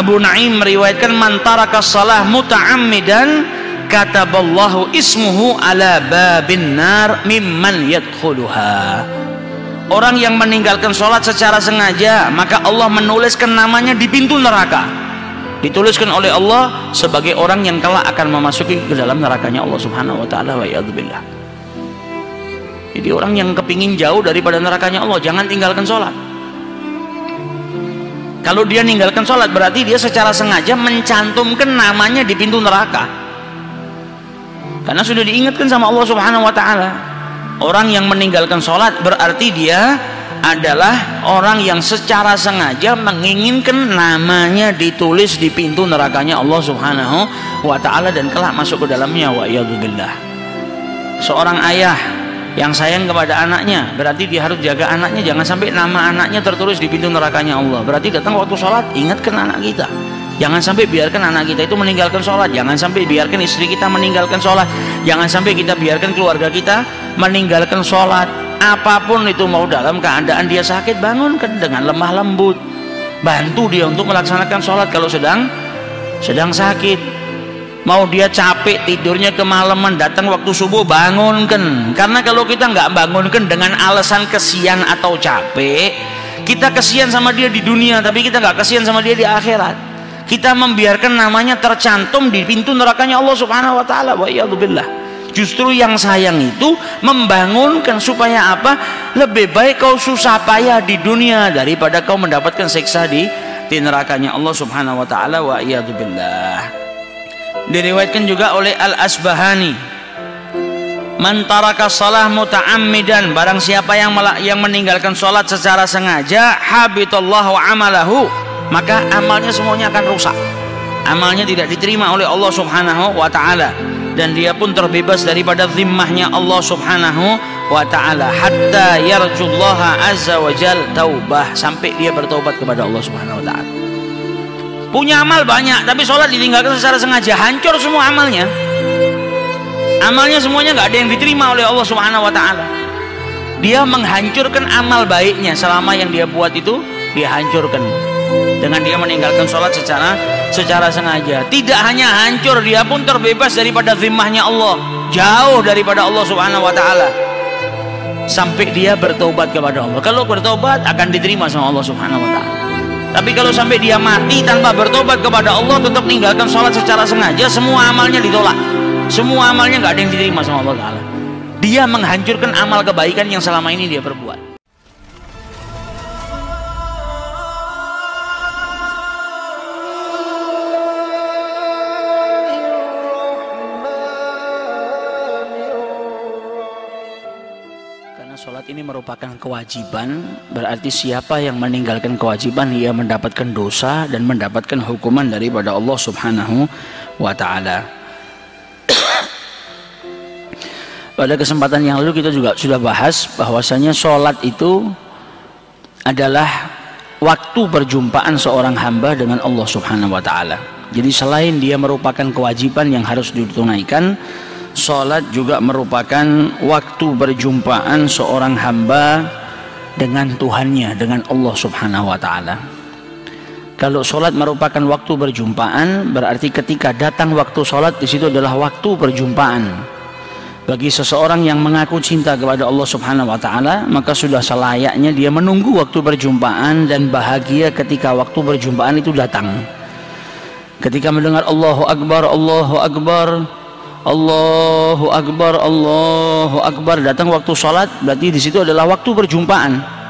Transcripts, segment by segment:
Abu Naim meriwayatkan man taraka salah muta'ammidan kataballahu ismuhu ala babin nar mimman yadkhuluha. Orang yang meninggalkan sholat secara sengaja maka Allah menuliskan namanya di pintu neraka. Dituliskan oleh Allah sebagai orang yang kelak akan memasuki ke dalam nerakanya Allah subhanahu wa ta'ala wa billah jadi orang yang kepingin jauh daripada nerakanya Allah jangan tinggalkan sholat kalau dia ninggalkan sholat berarti dia secara sengaja mencantumkan namanya di pintu neraka. Karena sudah diingatkan sama Allah Subhanahu wa taala. Orang yang meninggalkan sholat berarti dia adalah orang yang secara sengaja menginginkan namanya ditulis di pintu nerakanya Allah Subhanahu wa taala dan kelak masuk ke dalamnya wa. Seorang ayah yang sayang kepada anaknya berarti dia harus jaga anaknya. Jangan sampai nama anaknya tertulis di pintu nerakanya Allah. Berarti datang waktu sholat ingatkan anak kita. Jangan sampai biarkan anak kita itu meninggalkan sholat. Jangan sampai biarkan istri kita meninggalkan sholat. Jangan sampai kita biarkan keluarga kita meninggalkan sholat. Apa pun itu mau dalam keadaan dia sakit bangunkan dengan lemah lembut. Bantu dia untuk melaksanakan sholat kalau sedang sedang sakit mau dia capek tidurnya kemalaman datang waktu subuh bangunkan. Karena kalau kita nggak bangunkan dengan alasan kesian atau capek kita kesian sama dia di dunia tapi kita nggak kesian sama dia di akhirat. Kita membiarkan namanya tercantum di pintu nerakanya Allah subhanahu wa ta'ala. Wa billah justru yang sayang itu membangunkan supaya apa? Lebih baik kau susah payah di dunia daripada kau mendapatkan siksa di, di nerakanya Allah subhanahu wa ta'ala. Wa billah diriwayatkan juga oleh Al-Asbahani. Man taraka salah muta'ammidan barang siapa yang yang meninggalkan salat secara sengaja habitallahu amalahu maka amalnya semuanya akan rusak. Amalnya tidak diterima oleh Allah Subhanahu wa taala. Dan dia pun terbebas daripada zimmahnya Allah Subhanahu wa taala. Hatta yarjullaha azza wa jal taubah. Sampai dia bertobat kepada Allah Subhanahu wa taala punya amal banyak tapi sholat ditinggalkan secara sengaja. Hancur semua amalnya. Amalnya semuanya nggak ada yang diterima oleh Allah Subhanahu Wa Taala. Dia menghancurkan amal baiknya. Selama yang dia buat itu dia hancurkan. Dengan dia meninggalkan sholat secara secara sengaja. Tidak hanya hancur dia pun terbebas daripada zimmahnya Allah. Jauh daripada Allah Subhanahu Wa Taala. Sampai dia bertobat kepada Allah. Kalau bertobat akan diterima sama Allah Subhanahu Wa Taala tapi kalau sampai dia mati tanpa bertobat kepada Allah tetap meninggalkan sholat secara sengaja semua amalnya ditolak. Semua amalnya nggak ada yang diterima sama Allah dia menghancurkan amal kebaikan yang selama ini dia perbuat merupakan kewajiban berarti siapa yang meninggalkan kewajiban ia mendapatkan dosa dan mendapatkan hukuman daripada Allah Subhanahu wa taala. Pada kesempatan yang lalu kita juga sudah bahas bahwasanya sholat itu adalah waktu perjumpaan seorang hamba dengan Allah Subhanahu wa taala. Jadi selain dia merupakan kewajiban yang harus ditunaikan, Salat juga merupakan waktu berjumpaan seorang hamba dengan Tuhannya, dengan Allah Subhanahu wa taala. Kalau sholat merupakan waktu berjumpaan, berarti ketika datang waktu sholat di situ adalah waktu perjumpaan. Bagi seseorang yang mengaku cinta kepada Allah Subhanahu wa taala, maka sudah selayaknya dia menunggu waktu berjumpaan dan bahagia ketika waktu berjumpaan itu datang. Ketika mendengar Allahu Akbar, Allahu Akbar, Allahu Akbar, Allahu Akbar datang waktu sholat berarti di situ adalah waktu perjumpaan.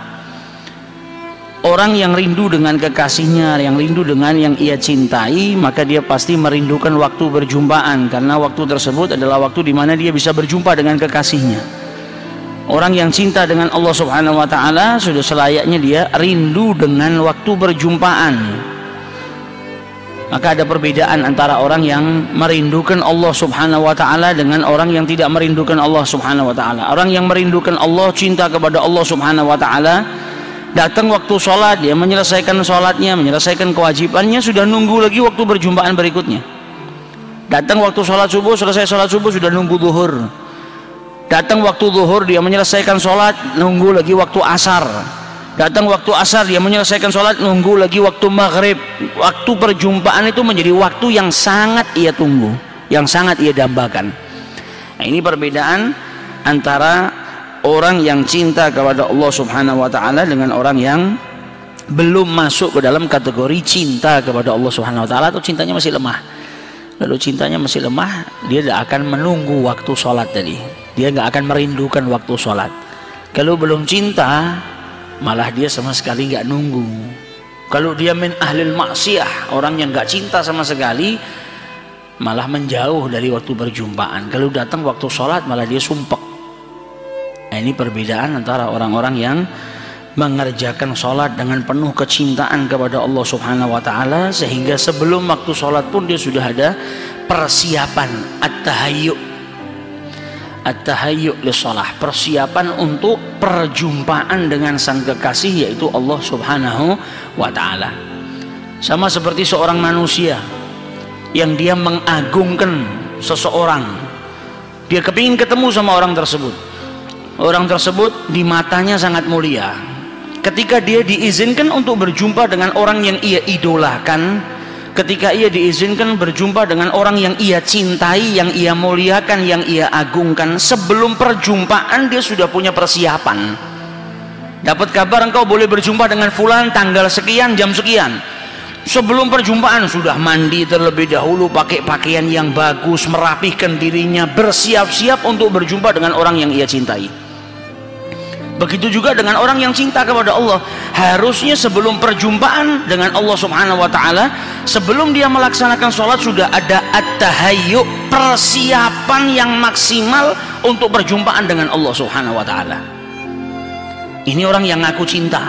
Orang yang rindu dengan kekasihnya, yang rindu dengan yang ia cintai, maka dia pasti merindukan waktu berjumpaan karena waktu tersebut adalah waktu di mana dia bisa berjumpa dengan kekasihnya. Orang yang cinta dengan Allah Subhanahu wa taala sudah selayaknya dia rindu dengan waktu berjumpaan maka ada perbedaan antara orang yang merindukan Allah Subhanahu wa taala dengan orang yang tidak merindukan Allah Subhanahu wa taala. Orang yang merindukan Allah, cinta kepada Allah Subhanahu wa taala, datang waktu sholat dia menyelesaikan sholatnya, menyelesaikan kewajibannya sudah nunggu lagi waktu berjumpaan berikutnya. Datang waktu sholat subuh, selesai sholat subuh sudah nunggu zuhur. Datang waktu zuhur dia menyelesaikan sholat, nunggu lagi waktu asar datang waktu asar dia menyelesaikan sholat nunggu lagi waktu maghrib. Waktu perjumpaan itu menjadi waktu yang sangat ia tunggu yang sangat ia dambakan. Nah, ini perbedaan antara orang yang cinta kepada Allah subhanahu wa ta'ala dengan orang yang belum masuk ke dalam kategori cinta kepada Allah subhanahu wa ta'ala. Atau cintanya masih lemah? Lalu cintanya masih lemah dia tidak akan menunggu waktu sholat tadi. Dia nggak akan merindukan waktu sholat. Kalau belum cinta malah dia sama sekali nggak nunggu. Kalau dia min ahlil maksiyah orang yang nggak cinta sama sekali malah menjauh dari waktu berjumpaan kalau datang waktu sholat malah dia sumpek. Nah, ini perbedaan antara orang-orang yang mengerjakan sholat dengan penuh kecintaan kepada Allah subhanahu wa ta'ala sehingga sebelum waktu sholat pun dia sudah ada persiapan at-tahayyu at-tahayyu sholat persiapan untuk perjumpaan dengan sang kekasih yaitu Allah subhanahu wa ta'ala. Sama seperti seorang manusia yang dia mengagungkan seseorang. Dia kepingin ketemu sama orang tersebut. Orang tersebut di matanya sangat mulia. Ketika dia diizinkan untuk berjumpa dengan orang yang ia idolakan ketika ia diizinkan berjumpa dengan orang yang ia cintai yang ia muliakan yang ia agungkan sebelum perjumpaan dia sudah punya persiapan. Dapat kabar engkau boleh berjumpa dengan fulan tanggal sekian jam sekian. Sebelum perjumpaan sudah mandi terlebih dahulu pakai pakaian yang bagus merapihkan dirinya bersiap-siap untuk berjumpa dengan orang yang ia cintai Begitu juga dengan orang yang cinta kepada Allah. Harusnya sebelum perjumpaan dengan Allah Subhanahu wa taala, sebelum dia melaksanakan sholat sudah ada at-tahayyu, persiapan yang maksimal untuk perjumpaan dengan Allah Subhanahu wa taala. Ini orang yang ngaku cinta.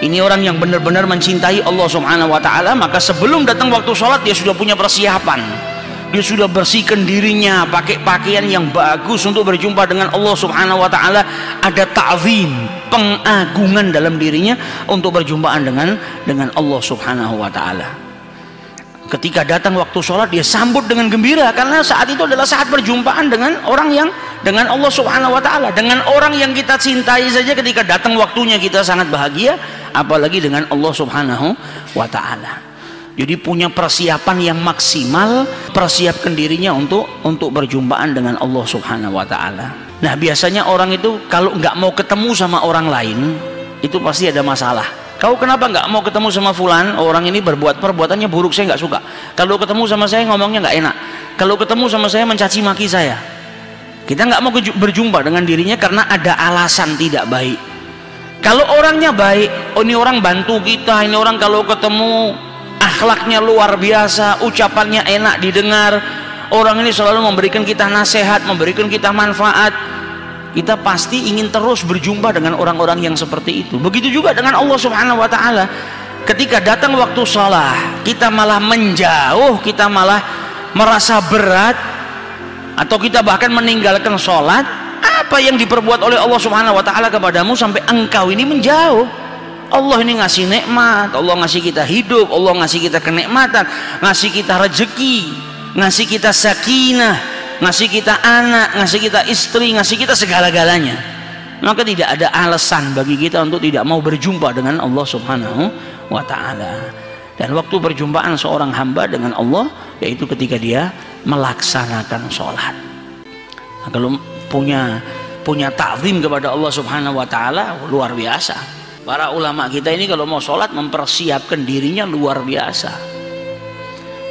Ini orang yang benar-benar mencintai Allah Subhanahu wa taala, maka sebelum datang waktu sholat dia sudah punya persiapan dia sudah bersihkan dirinya pakai pakaian yang bagus untuk berjumpa dengan Allah Subhanahu wa taala. Ada ta'zim pengagungan dalam dirinya untuk berjumpaan dengan dengan Allah Subhanahu wa taala. Ketika datang waktu sholat dia sambut dengan gembira karena saat itu adalah saat perjumpaan dengan orang yang dengan Allah subhanahu wa ta'ala. Dengan orang yang kita cintai saja ketika datang waktunya kita sangat bahagia apalagi dengan Allah subhanahu wa ta'ala jadi punya persiapan yang maksimal persiapkan dirinya untuk untuk berjumpaan dengan Allah subhanahu wa ta'ala. Nah biasanya orang itu kalau nggak mau ketemu sama orang lain itu pasti ada masalah. Kau kenapa nggak mau ketemu sama fulan? Orang ini berbuat perbuatannya buruk saya nggak suka. Kalau ketemu sama saya ngomongnya nggak enak. Kalau ketemu sama saya mencaci maki saya. Kita nggak mau berjumpa dengan dirinya karena ada alasan tidak baik. Kalau orangnya baik oh ini orang bantu kita ini orang kalau ketemu akhlaknya luar biasa ucapannya enak didengar. Orang ini selalu memberikan kita nasihat memberikan kita manfaat. Kita pasti ingin terus berjumpa dengan orang-orang yang seperti itu. Begitu juga dengan Allah subhanahu wa ta'ala. Ketika datang waktu sholat kita malah menjauh kita malah merasa berat atau kita bahkan meninggalkan sholat. Apa yang diperbuat oleh Allah subhanahu wa ta'ala kepadamu sampai engkau ini menjauh Allah ini ngasih nikmat, Allah ngasih kita hidup, Allah ngasih kita kenikmatan, ngasih kita rezeki, ngasih kita sakinah, ngasih kita anak, ngasih kita istri, ngasih kita segala-galanya. Maka tidak ada alasan bagi kita untuk tidak mau berjumpa dengan Allah Subhanahu wa taala. Dan waktu perjumpaan seorang hamba dengan Allah yaitu ketika dia melaksanakan sholat. Nah, kalau punya punya takzim kepada Allah Subhanahu wa taala luar biasa para ulama kita ini kalau mau sholat mempersiapkan dirinya luar biasa.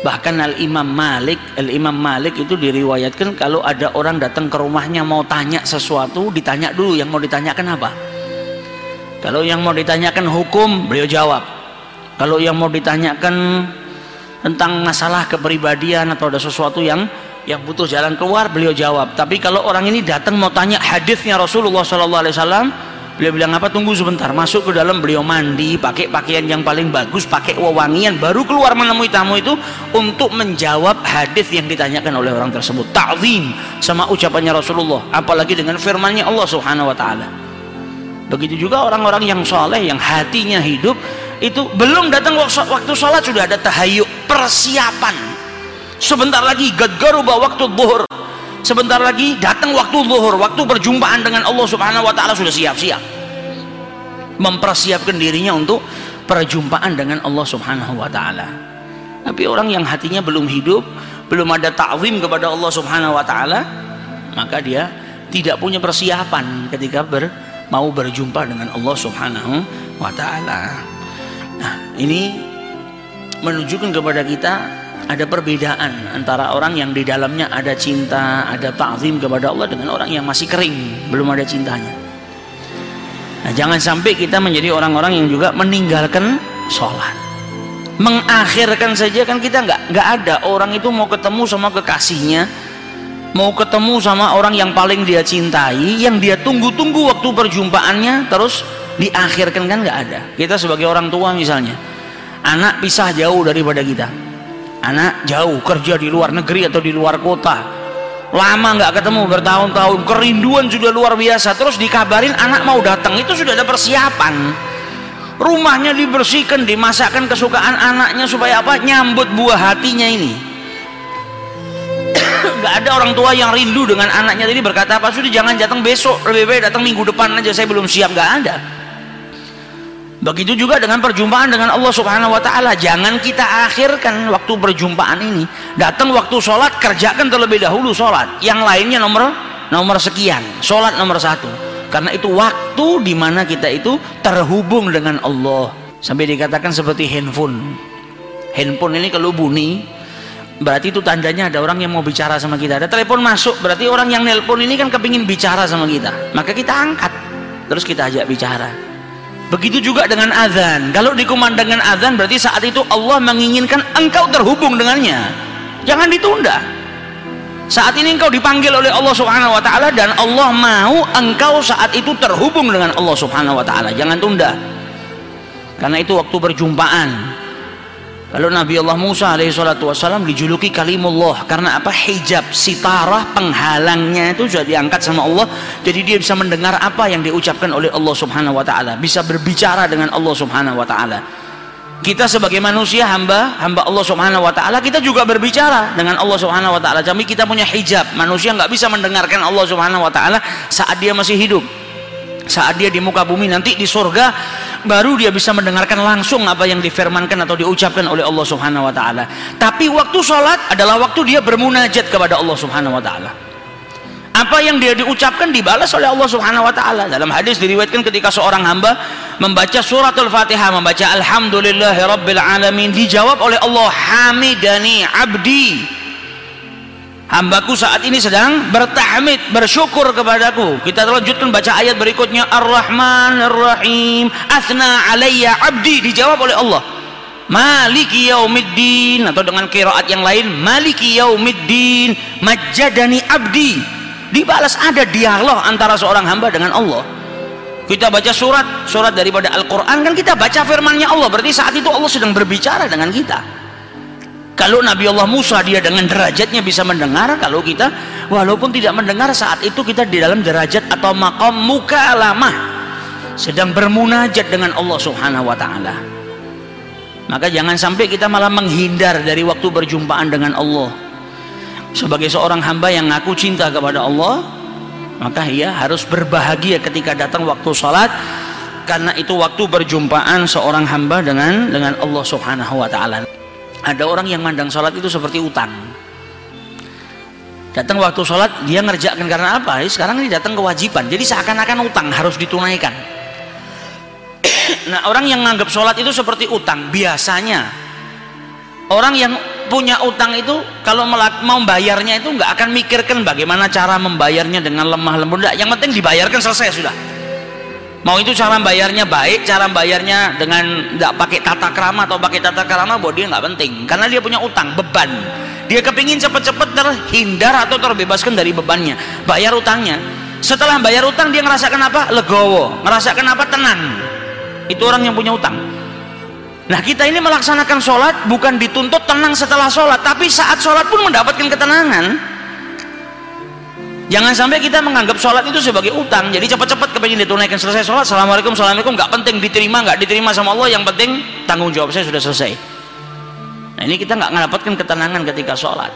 Bahkan al imam Malik al imam Malik itu diriwayatkan kalau ada orang datang ke rumahnya mau tanya sesuatu ditanya dulu. Yang mau ditanyakan apa? Kalau yang mau ditanyakan hukum beliau jawab. Kalau yang mau ditanyakan tentang masalah kepribadian atau ada sesuatu yang yang butuh jalan keluar beliau jawab. Tapi kalau orang ini datang mau tanya hadisnya Rasulullah Sallallahu Alaihi Wasallam Beliau bilang apa? Tunggu sebentar. Masuk ke dalam beliau mandi, pakai pakaian yang paling bagus, pakai wewangian, baru keluar menemui tamu itu untuk menjawab hadis yang ditanyakan oleh orang tersebut. Ta'zim sama ucapannya Rasulullah, apalagi dengan firmannya Allah Subhanahu wa taala. Begitu juga orang-orang yang soleh, yang hatinya hidup, itu belum datang waktu sholat sudah ada tahayuk persiapan. Sebentar lagi gadgaruba waktu buhur sebentar lagi datang waktu zuhur waktu perjumpaan dengan Allah subhanahu wa ta'ala sudah siap-siap mempersiapkan dirinya untuk perjumpaan dengan Allah Subhanahu wa taala. Tapi orang yang hatinya belum hidup, belum ada ta'zim kepada Allah Subhanahu wa taala, maka dia tidak punya persiapan ketika ber, mau berjumpa dengan Allah Subhanahu wa taala. Nah, ini menunjukkan kepada kita ada perbedaan antara orang yang di dalamnya ada cinta, ada ta'zim kepada Allah dengan orang yang masih kering, belum ada cintanya. Nah, jangan sampai kita menjadi orang-orang yang juga meninggalkan sholat. Mengakhirkan saja kan kita nggak nggak ada orang itu mau ketemu sama kekasihnya, mau ketemu sama orang yang paling dia cintai, yang dia tunggu-tunggu waktu perjumpaannya, terus diakhirkan kan nggak ada. Kita sebagai orang tua misalnya, anak pisah jauh daripada kita, anak jauh kerja di luar negeri atau di luar kota, lama nggak ketemu bertahun-tahun. Kerinduan sudah luar biasa. Terus dikabarin anak mau datang itu sudah ada persiapan. Rumahnya dibersihkan dimasakkan kesukaan anaknya supaya apa? Nyambut buah hatinya ini. Nggak ada orang tua yang rindu dengan anaknya. Tadi berkata apa? Sudah jangan datang besok. Lebih baik datang minggu depan aja. Saya belum siap. Nggak ada Begitu juga dengan perjumpaan dengan Allah Subhanahu wa taala. Jangan kita akhirkan waktu perjumpaan ini. Datang waktu sholat, kerjakan terlebih dahulu sholat. Yang lainnya nomor nomor sekian. Sholat nomor satu. Karena itu waktu di mana kita itu terhubung dengan Allah. Sampai dikatakan seperti handphone. Handphone ini kalau bunyi, berarti itu tandanya ada orang yang mau bicara sama kita. Ada telepon masuk, berarti orang yang nelpon ini kan kepingin bicara sama kita. Maka kita angkat, terus kita ajak bicara Begitu juga dengan azan. Kalau dikumandangkan azan berarti saat itu Allah menginginkan engkau terhubung dengannya. Jangan ditunda. Saat ini engkau dipanggil oleh Allah Subhanahu wa taala dan Allah mau engkau saat itu terhubung dengan Allah Subhanahu wa taala. Jangan tunda. Karena itu waktu perjumpaan Lalu Nabi Allah Musa alaihissalam dijuluki kalimullah karena apa? Hijab, sitarah, penghalangnya itu sudah diangkat sama Allah. Jadi dia bisa mendengar apa yang diucapkan oleh Allah Subhanahu wa taala, bisa berbicara dengan Allah Subhanahu wa taala. Kita sebagai manusia hamba, hamba Allah Subhanahu wa taala, kita juga berbicara dengan Allah Subhanahu wa taala. Tapi kita punya hijab. Manusia nggak bisa mendengarkan Allah Subhanahu wa taala saat dia masih hidup. Saat dia di muka bumi nanti di surga baru dia bisa mendengarkan langsung apa yang difirmankan atau diucapkan oleh Allah Subhanahu wa taala. Tapi waktu sholat adalah waktu dia bermunajat kepada Allah Subhanahu wa taala. Apa yang dia diucapkan dibalas oleh Allah Subhanahu wa taala. Dalam hadis diriwayatkan ketika seorang hamba membaca suratul Fatihah, membaca alhamdulillahirabbil alamin, dijawab oleh Allah hamidani abdi hambaku saat ini sedang bertahmid bersyukur kepadaku. Kita lanjutkan baca ayat berikutnya. Ar-rahman ar-rahim. Asna alayya abdi dijawab oleh Allah. Maliki yaumiddin atau dengan kiraat yang lain maliki yaumiddin majadani abdi. Dibalas ada dialog antara seorang hamba dengan Allah. Kita baca surat surat daripada Al-Quran. Kan kita baca firmannya Allah. Berarti saat itu Allah sedang berbicara dengan kita kalau Nabi Allah Musa dia dengan derajatnya bisa mendengar kalau kita walaupun tidak mendengar saat itu kita di dalam derajat atau makom muka lama sedang bermunajat dengan Allah subhanahu wa ta'ala. Maka jangan sampai kita malah menghindar dari waktu berjumpaan dengan Allah. Sebagai seorang hamba yang ngaku cinta kepada Allah maka ia harus berbahagia ketika datang waktu sholat karena itu waktu berjumpaan seorang hamba dengan dengan Allah subhanahu wa ta'ala ada orang yang mandang sholat itu seperti utang. Datang waktu sholat dia ngerjakan karena apa? Sekarang ini datang kewajiban. Jadi seakan-akan utang harus ditunaikan. Nah orang yang menganggap sholat itu seperti utang biasanya orang yang punya utang itu kalau mau bayarnya itu nggak akan mikirkan bagaimana cara membayarnya dengan lemah lembut. Yang penting dibayarkan selesai sudah mau itu cara bayarnya baik cara bayarnya dengan nggak pakai tata krama atau pakai tata krama buat dia nggak penting. Karena dia punya utang beban. Dia kepingin cepet-cepet terhindar atau terbebaskan dari bebannya. Bayar utangnya. Setelah bayar utang dia ngerasakan apa? Legowo. Ngerasakan apa? Tenang. Itu orang yang punya utang. Nah kita ini melaksanakan sholat bukan dituntut tenang setelah sholat tapi saat sholat pun mendapatkan ketenangan Jangan sampai kita menganggap sholat itu sebagai utang. Jadi cepat-cepat kepingin ditunaikan selesai sholat. Assalamualaikum, assalamualaikum. Gak penting diterima, nggak diterima sama Allah. Yang penting tanggung jawab saya sudah selesai. Nah ini kita nggak mendapatkan ketenangan ketika sholat.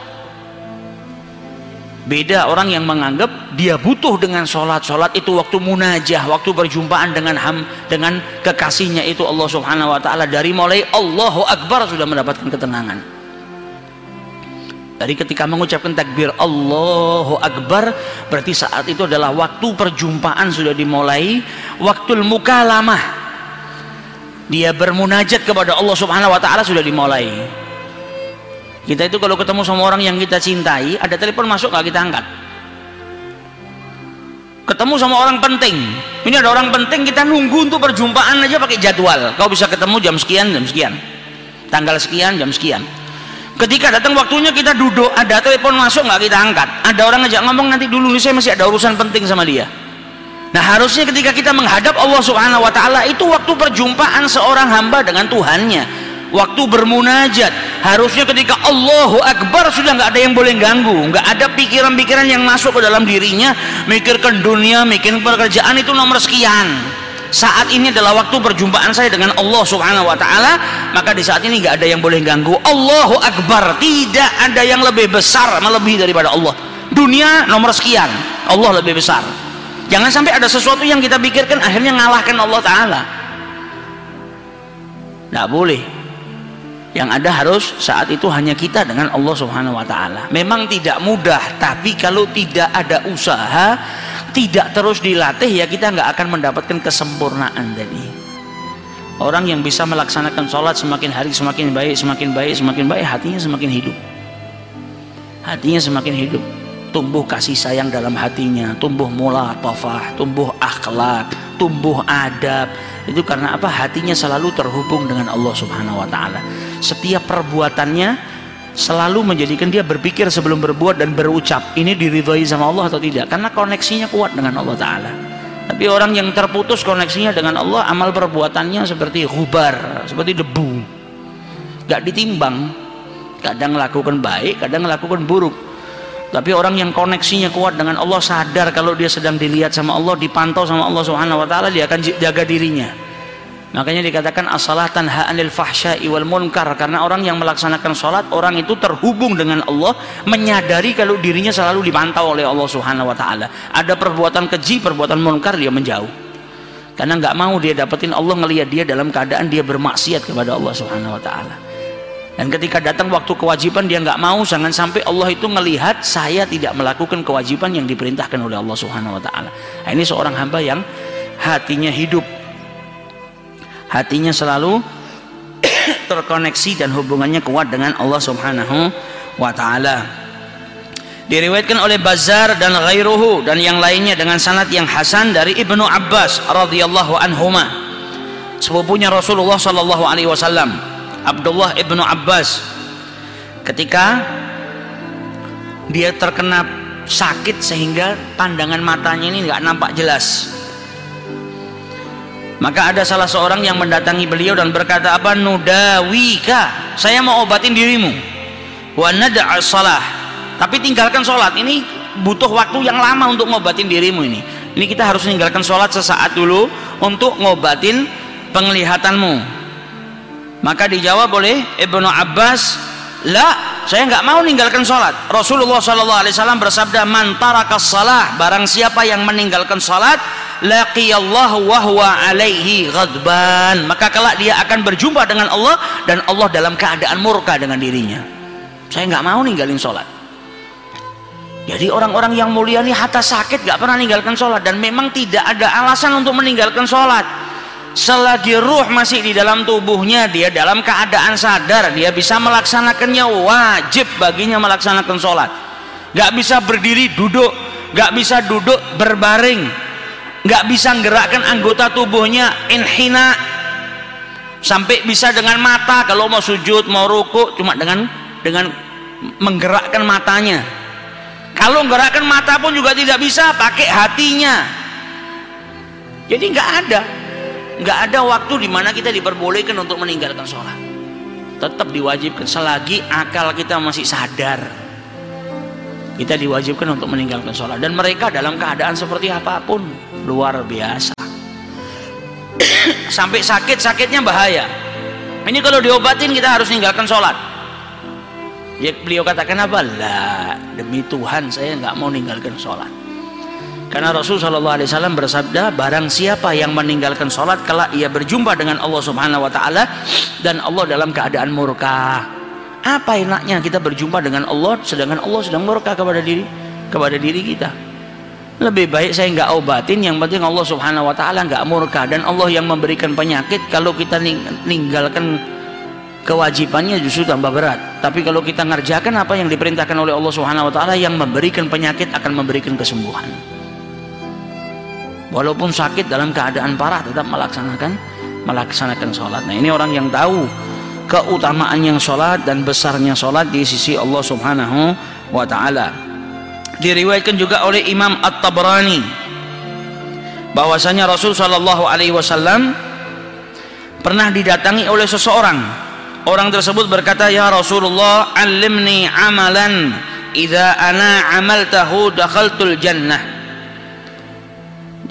beda orang yang menganggap dia butuh dengan sholat sholat itu waktu munajah waktu berjumpaan dengan ham dengan kekasihnya itu Allah subhanahu wa ta'ala dari mulai Allahu Akbar sudah mendapatkan ketenangan dari ketika mengucapkan takbir Allahu Akbar berarti saat itu adalah waktu perjumpaan sudah dimulai waktu mukalamah dia bermunajat kepada Allah subhanahu wa ta'ala sudah dimulai kita itu kalau ketemu sama orang yang kita cintai, ada telepon masuk nggak kita angkat. Ketemu sama orang penting, ini ada orang penting kita nunggu untuk perjumpaan aja pakai jadwal. Kau bisa ketemu jam sekian, jam sekian, tanggal sekian, jam sekian. Ketika datang waktunya kita duduk, ada telepon masuk nggak kita angkat. Ada orang ngajak ngomong nanti dulu saya masih ada urusan penting sama dia. Nah harusnya ketika kita menghadap Allah Subhanahu Wa Taala itu waktu perjumpaan seorang hamba dengan Tuhannya. Waktu bermunajat. Harusnya ketika Allahu Akbar sudah nggak ada yang boleh ganggu. Nggak ada pikiran-pikiran yang masuk ke dalam dirinya. Mikirkan dunia mikirkan pekerjaan itu nomor sekian saat ini adalah waktu perjumpaan saya dengan Allah subhanahu wa ta'ala maka di saat ini nggak ada yang boleh ganggu. Allahu Akbar. Tidak ada yang lebih besar melebihi daripada Allah. Dunia nomor sekian Allah lebih besar. Jangan sampai ada sesuatu yang kita pikirkan akhirnya ngalahkan Allah ta'ala. Nggak boleh. Yang ada harus saat itu hanya kita dengan Allah Subhanahu wa taala. Memang tidak mudah, tapi kalau tidak ada usaha, tidak terus dilatih ya kita nggak akan mendapatkan kesempurnaan tadi. Orang yang bisa melaksanakan sholat semakin hari semakin baik, semakin baik, semakin baik, hatinya semakin hidup. Hatinya semakin hidup. Tumbuh kasih sayang dalam hatinya, tumbuh mula tofah, tumbuh akhlak, tumbuh adab. Itu karena apa? Hatinya selalu terhubung dengan Allah Subhanahu wa taala setiap perbuatannya selalu menjadikan dia berpikir sebelum berbuat dan berucap ini diridhoi sama Allah atau tidak? Karena koneksinya kuat dengan Allah Ta'ala. Tapi orang yang terputus koneksinya dengan Allah amal perbuatannya seperti hubar seperti debu. Gak ditimbang. Kadang melakukan baik kadang melakukan buruk. Tapi orang yang koneksinya kuat dengan Allah sadar kalau dia sedang dilihat sama Allah dipantau sama Allah Subhanahu wa taala dia akan jaga dirinya Makanya dikatakan as-salah tanha 'anil fahsya'i wal munkar karena orang yang melaksanakan salat orang itu terhubung dengan Allah, menyadari kalau dirinya selalu dipantau oleh Allah Subhanahu wa taala. Ada perbuatan keji, perbuatan munkar dia menjauh. Karena nggak mau dia dapetin Allah ngelihat dia dalam keadaan dia bermaksiat kepada Allah Subhanahu wa taala. Dan ketika datang waktu kewajiban dia nggak mau jangan sampai Allah itu melihat saya tidak melakukan kewajiban yang diperintahkan oleh Allah Subhanahu wa taala. Nah, ini seorang hamba yang hatinya hidup hatinya selalu terkoneksi dan hubungannya kuat dengan Allah Subhanahu wa taala. Diriwayatkan oleh Bazar dan ghairuhu dan yang lainnya dengan sanad yang hasan dari Ibnu Abbas radhiyallahu anhuma. Sepupunya Rasulullah sallallahu alaihi wasallam, Abdullah Ibnu Abbas ketika dia terkena sakit sehingga pandangan matanya ini nggak nampak jelas maka ada salah seorang yang mendatangi beliau dan berkata apa nudawika? Saya mau obatin dirimu. Wa salah tapi tinggalkan sholat. Ini butuh waktu yang lama untuk ngobatin dirimu ini. Ini kita harus meninggalkan sholat sesaat dulu untuk ngobatin penglihatanmu. Maka dijawab oleh Ibnu Abbas la saya nggak mau meninggalkan sholat. Rasulullah SAW bersabda man tarakas salah barang siapa yang meninggalkan sholat laqiyallahu wa huwa alaihi ghadban. Maka kelak dia akan berjumpa dengan Allah dan Allah dalam keadaan murka dengan dirinya. Saya nggak mau ninggalin sholat. Jadi orang-orang yang mulia ini hatta sakit nggak pernah meninggalkan sholat. Dan memang tidak ada alasan untuk meninggalkan sholat. Selagi ruh masih di dalam tubuhnya dia dalam keadaan sadar dia bisa melaksanakannya wajib baginya melaksanakan sholat. Nggak bisa berdiri duduk nggak bisa duduk berbaring nggak bisa menggerakkan anggota tubuhnya inhina. Sampai bisa dengan mata kalau mau sujud mau ruku cuma dengan dengan menggerakkan matanya. Kalau menggerakkan mata pun juga tidak bisa pakai hatinya. Jadi nggak ada nggak ada waktu di mana kita diperbolehkan untuk meninggalkan sholat. Tetap diwajibkan selagi akal kita masih sadar. Kita diwajibkan untuk meninggalkan sholat. Dan mereka dalam keadaan seperti apa pun luar biasa sampai sakit sakitnya bahaya ini kalau diobatin kita harus meninggalkan sholat Ya, beliau katakan apa? Lah, demi Tuhan saya nggak mau meninggalkan sholat. Karena Rasul Shallallahu Alaihi Wasallam bersabda, barang siapa yang meninggalkan sholat, kelak ia berjumpa dengan Allah Subhanahu Wa Taala dan Allah dalam keadaan murka. Apa enaknya kita berjumpa dengan Allah, sedangkan Allah sedang murka kepada diri kepada diri kita. Lebih baik saya nggak obatin, yang penting Allah Subhanahu Wa Taala nggak murka dan Allah yang memberikan penyakit. Kalau kita ninggalkan kewajibannya justru tambah berat. Tapi kalau kita ngerjakan apa yang diperintahkan oleh Allah Subhanahu wa taala yang memberikan penyakit akan memberikan kesembuhan. Walaupun sakit dalam keadaan parah tetap melaksanakan melaksanakan sholat. Nah ini orang yang tahu keutamaan yang sholat dan besarnya sholat di sisi Allah Subhanahu wa taala. Diriwayatkan juga oleh Imam At-Tabrani bahwasanya Rasul Shallallahu alaihi wasallam pernah didatangi oleh seseorang Orang tersebut berkata, "Ya Rasulullah, alimni amalan idza ana amaltahu dakhaltul jannah."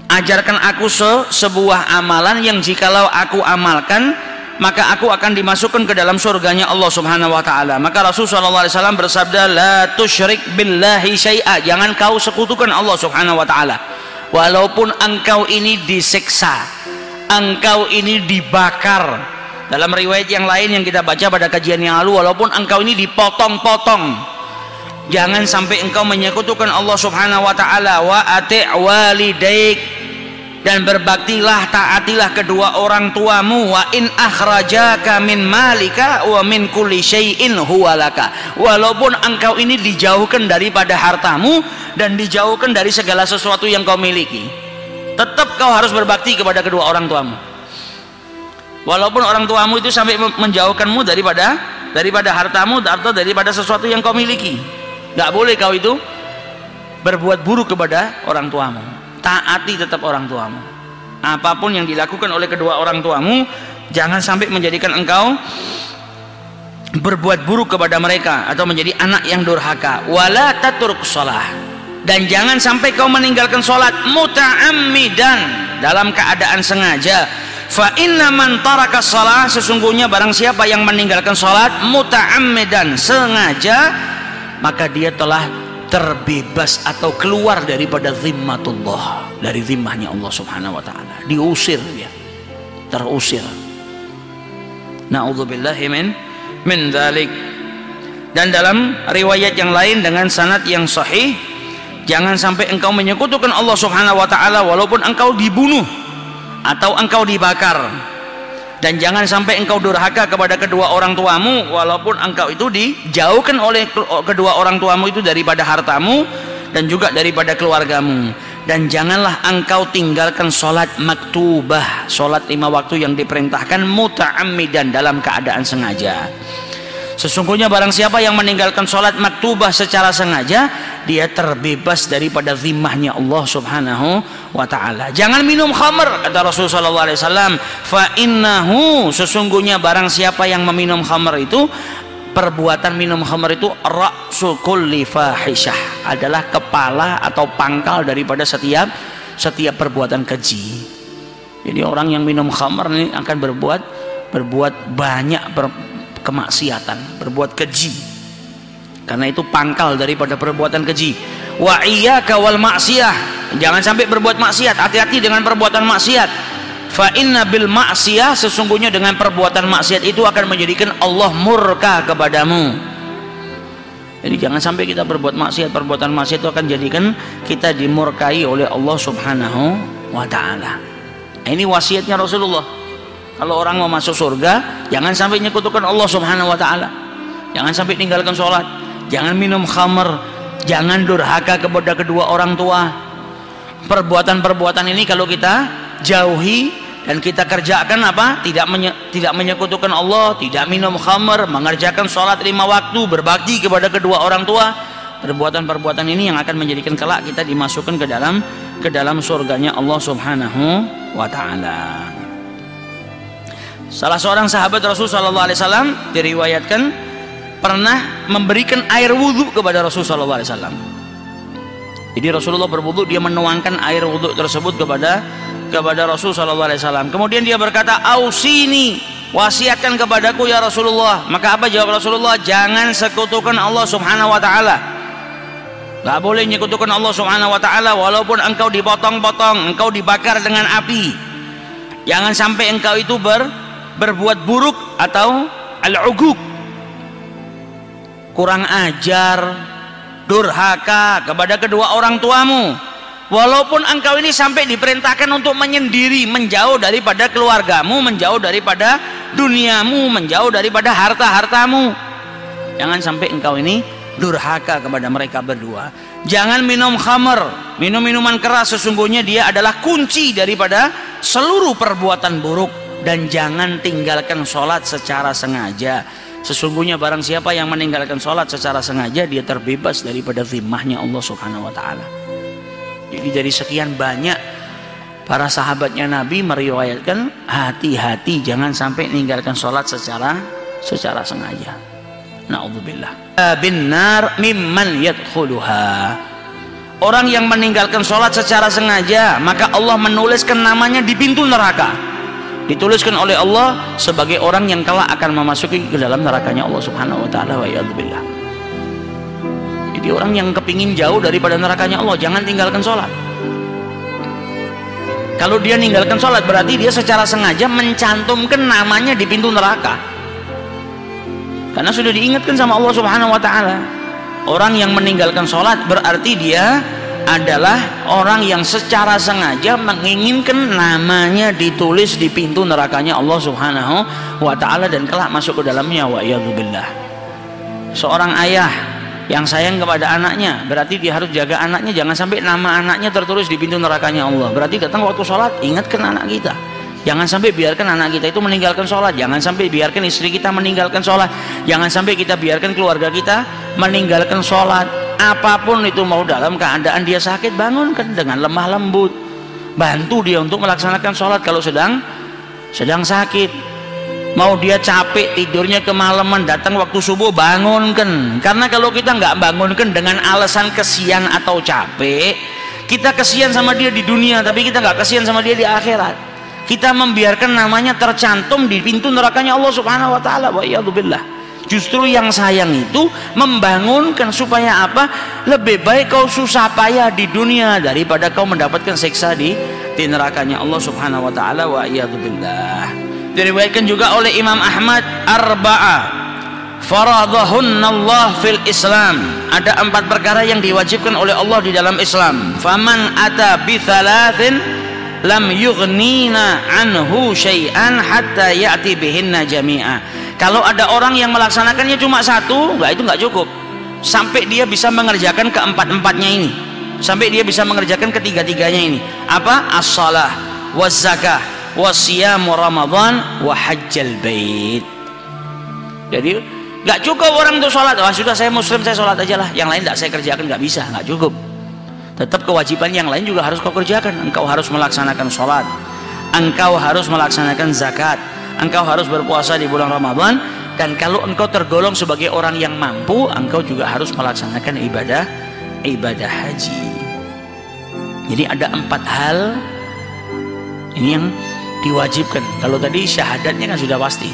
Ajarkan aku se sebuah amalan yang jikalau aku amalkan maka aku akan dimasukkan ke dalam surganya Allah Subhanahu wa taala. Maka Rasul sallallahu alaihi wasallam bersabda, "La tusyrik billahi syai'a." Jangan kau sekutukan Allah Subhanahu wa taala. Walaupun engkau ini disiksa, engkau ini dibakar, dalam riwayat yang lain yang kita baca pada kajian yang lalu, walaupun engkau ini dipotong-potong, jangan sampai engkau menyekutukan Allah Subhanahu wa taala wa ati' walidaik dan berbaktilah taatilah kedua orang tuamu. Wa in akhrajaka min malika wa min kulli syai'in huwalaka. Walaupun engkau ini dijauhkan daripada hartamu dan dijauhkan dari segala sesuatu yang kau miliki tetap kau harus berbakti kepada kedua orang tuamu. Walaupun orang tuamu itu sampai menjauhkanmu daripada daripada hartamu atau daripada sesuatu yang kau miliki. Nggak boleh kau itu berbuat buruk kepada orang tuamu taati tetap orang tuamu. Apa pun yang dilakukan oleh kedua orang tuamu jangan sampai menjadikan engkau berbuat buruk kepada mereka atau menjadi anak yang durhaka. Wala taturk sholah. Dan jangan sampai kau meninggalkan sholat muta'ammidan dalam keadaan sengaja. Fa inna man taraka shalah sesungguhnya barang siapa yang meninggalkan salat muta'ammidan sengaja maka dia telah terbebas atau keluar daripada zimmatullah dari zimmahnya Allah Subhanahu wa taala. Diusir dia. Terusir. Naudzubillahi min min dzalik dan dalam riwayat yang lain dengan sanad yang sahih jangan sampai engkau menyekutukan Allah Subhanahu wa taala walaupun engkau dibunuh atau engkau dibakar dan jangan sampai engkau durhaka kepada kedua orang tuamu walaupun engkau itu dijauhkan oleh kedua orang tuamu itu daripada hartamu dan juga daripada keluargamu. Dan janganlah engkau tinggalkan sholat maktubah sholat lima waktu yang diperintahkan muta'ammidan dalam keadaan sengaja Sesungguhnya barang siapa yang meninggalkan sholat maktubah secara sengaja, dia terbebas daripada zimmahnya Allah Subhanahu wa taala. Jangan minum khamr kata Rasulullah wasallam, fa innahu sesungguhnya barang siapa yang meminum khamr itu perbuatan minum khamr itu ra'su kulli adalah kepala atau pangkal daripada setiap setiap perbuatan keji. Jadi orang yang minum khamr ini akan berbuat berbuat banyak kemaksiatan, berbuat keji. Karena itu pangkal daripada perbuatan keji. Wa iyyaka wal maksiyah. Jangan sampai berbuat maksiat. Hati-hati dengan perbuatan maksiat. Fa inna bil maksiyah sesungguhnya dengan perbuatan maksiat itu akan menjadikan Allah murka kepadamu. Jadi jangan sampai kita berbuat maksiat, perbuatan maksiat itu akan jadikan kita dimurkai oleh Allah Subhanahu wa taala. Ini wasiatnya Rasulullah kalau orang mau masuk surga jangan sampai nyekutukan Allah subhanahu wa ta'ala. Jangan sampai tinggalkan sholat. Jangan minum khamr. Jangan durhaka kepada kedua orang tua. Perbuatan-perbuatan ini kalau kita jauhi dan kita kerjakan apa? Tidak menye, tidak menyekutukan Allah tidak minum khamr mengerjakan sholat lima waktu berbakti kepada kedua orang tua. Perbuatan-perbuatan ini yang akan menjadikan kelak kita dimasukkan ke dalam ke dalam surganya Allah subhanahu wa ta'ala Salah seorang sahabat Rasul Shallallahu Alaihi Wasallam diriwayatkan pernah memberikan air wudhu kepada Rasul Shallallahu Alaihi Wasallam. Jadi Rasulullah berwudhu dia menuangkan air wudhu tersebut kepada kepada Rasul Shallallahu Alaihi Wasallam. Kemudian dia berkata, "Ausini wasiatkan kepadaku ya Rasulullah maka apa jawab Rasulullah jangan sekutukan Allah subhanahu wa ta'ala gak boleh menyekutukan Allah subhanahu wa ta'ala walaupun engkau dipotong-potong engkau dibakar dengan api jangan sampai engkau itu ber, berbuat buruk atau al-uguk kurang ajar durhaka kepada kedua orang tuamu. Walaupun engkau ini sampai diperintahkan untuk menyendiri menjauh daripada keluargamu menjauh daripada duniamu menjauh daripada harta-hartamu. Jangan sampai engkau ini durhaka kepada mereka berdua. Jangan minum khamar minum minuman keras sesungguhnya dia adalah kunci daripada seluruh perbuatan buruk dan jangan tinggalkan sholat secara sengaja sesungguhnya barang siapa yang meninggalkan sholat secara sengaja dia terbebas daripada zimmahnya Allah subhanahu wa ta'ala jadi dari sekian banyak para sahabatnya Nabi meriwayatkan hati-hati jangan sampai meninggalkan sholat secara secara sengaja. Naudzubillah. Bin nar mimman yadkhuluha. Orang yang meninggalkan sholat secara sengaja maka Allah menuliskan namanya di pintu neraka. Dituliskan oleh Allah sebagai orang yang kelak akan memasuki ke dalam nerakanya Allah Subhanahu wa taala wa jadi orang yang kepingin jauh daripada nerakanya Allah jangan tinggalkan sholat. Kalau dia ninggalkan sholat berarti dia secara sengaja mencantumkan namanya di pintu neraka. Karena sudah diingatkan sama Allah subhanahu wa ta'ala orang yang meninggalkan sholat berarti dia adalah orang yang secara sengaja menginginkan namanya ditulis di pintu nerakanya Allah subhanahu wa ta'ala dan kelak masuk ke dalamnya wa billah seorang ayah yang sayang kepada anaknya berarti dia harus jaga anaknya jangan sampai nama anaknya tertulis di pintu nerakanya Allah. Berarti datang waktu sholat ingatkan anak kita. Jangan sampai biarkan anak kita itu meninggalkan sholat. Jangan sampai biarkan istri kita meninggalkan sholat. Jangan sampai kita biarkan keluarga kita meninggalkan sholat apa pun itu mau dalam keadaan dia sakit bangunkan dengan lemah lembut. Bantu dia untuk melaksanakan sholat kalau sedang sedang sakit. Mau dia capek tidurnya kemalaman datang waktu subuh bangunkan. Karena kalau kita nggak bangunkan dengan alasan kesian atau capek kita kesian sama dia di dunia tapi kita nggak kesian sama dia di akhirat. Kita membiarkan namanya tercantum di pintu nerakanya Allah subhanahu wa ta'ala wa billah justru yang sayang itu membangunkan supaya apa? Lebih baik kau susah payah di dunia daripada kau mendapatkan siksa di, di nerakanya Allah subhanahu wa ta'ala wa billah. Diriwayatkan juga oleh Imam Ahmad arba'a. Allah fil Islam. Ada empat perkara yang diwajibkan oleh Allah di dalam Islam. Faman ata bi lam yughnina anhu syai'an hatta ya'ti bihinna jami'a kalau ada orang yang melaksanakannya cuma satu enggak itu enggak cukup. Sampai dia bisa mengerjakan keempat-empatnya ini. Sampai dia bisa mengerjakan ketiga-tiganya ini. Apa? As-salah was zakah wasiyamu Ramadan wa hajjal bait. Jadi nggak cukup orang untuk sholat. Wah sudah saya muslim saya sholat aja lah. Yang lain tidak saya kerjakan nggak bisa nggak cukup. Tetap kewajiban yang lain juga harus kau kerjakan. Engkau harus melaksanakan sholat. Engkau harus melaksanakan zakat engkau harus berpuasa di bulan Ramadan dan kalau engkau tergolong sebagai orang yang mampu engkau juga harus melaksanakan ibadah ibadah haji. Jadi ada empat hal ini yang diwajibkan. Kalau tadi syahadatnya kan sudah pasti.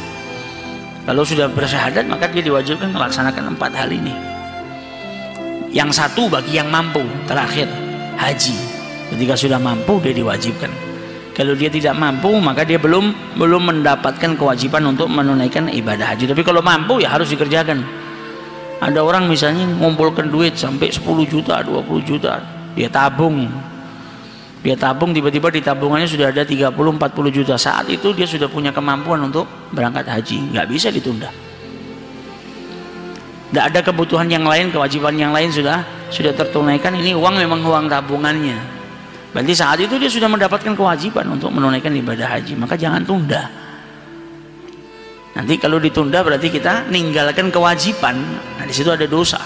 Kalau sudah bersyahadat maka dia diwajibkan melaksanakan empat hal ini. Yang satu bagi yang mampu terakhir haji. Ketika sudah mampu dia diwajibkan kalau dia tidak mampu maka dia belum belum mendapatkan kewajiban untuk menunaikan ibadah haji. Tapi kalau mampu ya harus dikerjakan. Ada orang misalnya ngumpulkan duit sampai 10 juta 20 juta dia tabung. Dia tabung tiba-tiba di tabungannya sudah ada 30-40 juta. Saat itu dia sudah punya kemampuan untuk berangkat haji. Nggak bisa ditunda. Tidak ada kebutuhan yang lain kewajiban yang lain sudah sudah tertunaikan. Ini uang memang uang tabungannya berarti saat itu dia sudah mendapatkan kewajiban untuk menunaikan ibadah haji. Maka jangan tunda. Nanti kalau ditunda berarti kita ninggalkan kewajiban. Nah di situ ada dosa.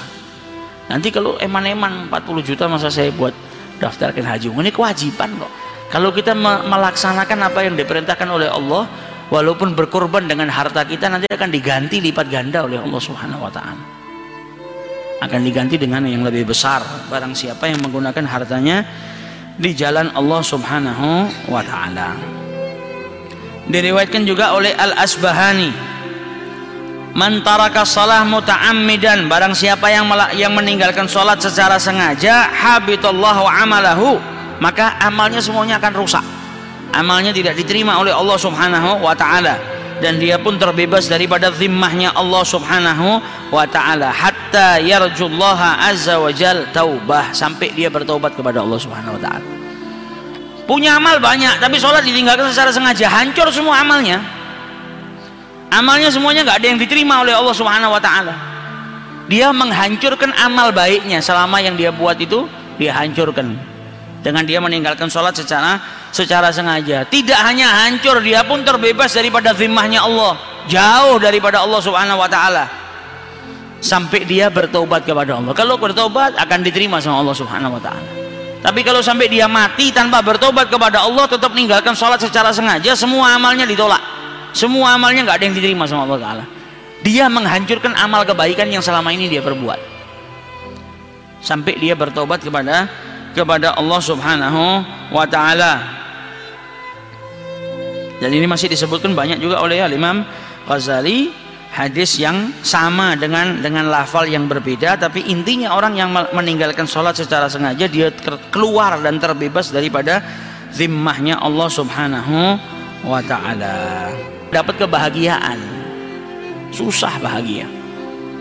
Nanti kalau eman-eman 40 juta masa saya buat daftarkan haji. Ini kewajiban kok. Kalau kita melaksanakan apa yang diperintahkan oleh Allah walaupun berkorban dengan harta kita nanti akan diganti lipat ganda oleh Allah Subhanahu wa taala. Akan diganti dengan yang lebih besar. Barang siapa yang menggunakan hartanya di jalan Allah Subhanahu wa taala. Diriwayatkan juga oleh Al-Asbahani. Man taraka salah muta'ammidan barang siapa yang yang meninggalkan salat secara sengaja habitallahu amalahu maka amalnya semuanya akan rusak. Amalnya tidak diterima oleh Allah Subhanahu wa taala. Dan dia pun terbebas daripada zimmahnya Allah Subhanahu wa taala hatta yarjullaha azza wa jal taubah. Sampai dia bertobat kepada Allah Subhanahu wa taala. Punya amal banyak tapi sholat ditinggalkan secara sengaja. Hancur semua amalnya. Amalnya semuanya nggak ada yang diterima oleh Allah Subhanahu wa taala. Dia menghancurkan amal baiknya. Selama yang dia buat itu dia hancurkan. Dengan dia meninggalkan sholat secara secara sengaja. Tidak hanya hancur dia pun terbebas daripada zimmahnya Allah. Jauh daripada Allah Subhanahu wa taala sampai dia bertobat kepada Allah. Kalau bertobat akan diterima sama Allah Subhanahu wa taala. Tapi kalau sampai dia mati tanpa bertobat kepada Allah tetap meninggalkan sholat secara sengaja semua amalnya ditolak. Semua amalnya nggak ada yang diterima sama Allah Ta'ala. Dia menghancurkan amal kebaikan yang selama ini dia perbuat. Sampai dia bertobat kepada kepada Allah Subhanahu wa taala. Dan ini masih disebutkan banyak juga oleh Imam Ghazali hadis yang sama dengan dengan lafal yang berbeda tapi intinya orang yang meninggalkan sholat secara sengaja dia keluar dan terbebas daripada zimmahnya Allah subhanahu wa ta'ala. Dapat kebahagiaan. Susah bahagia.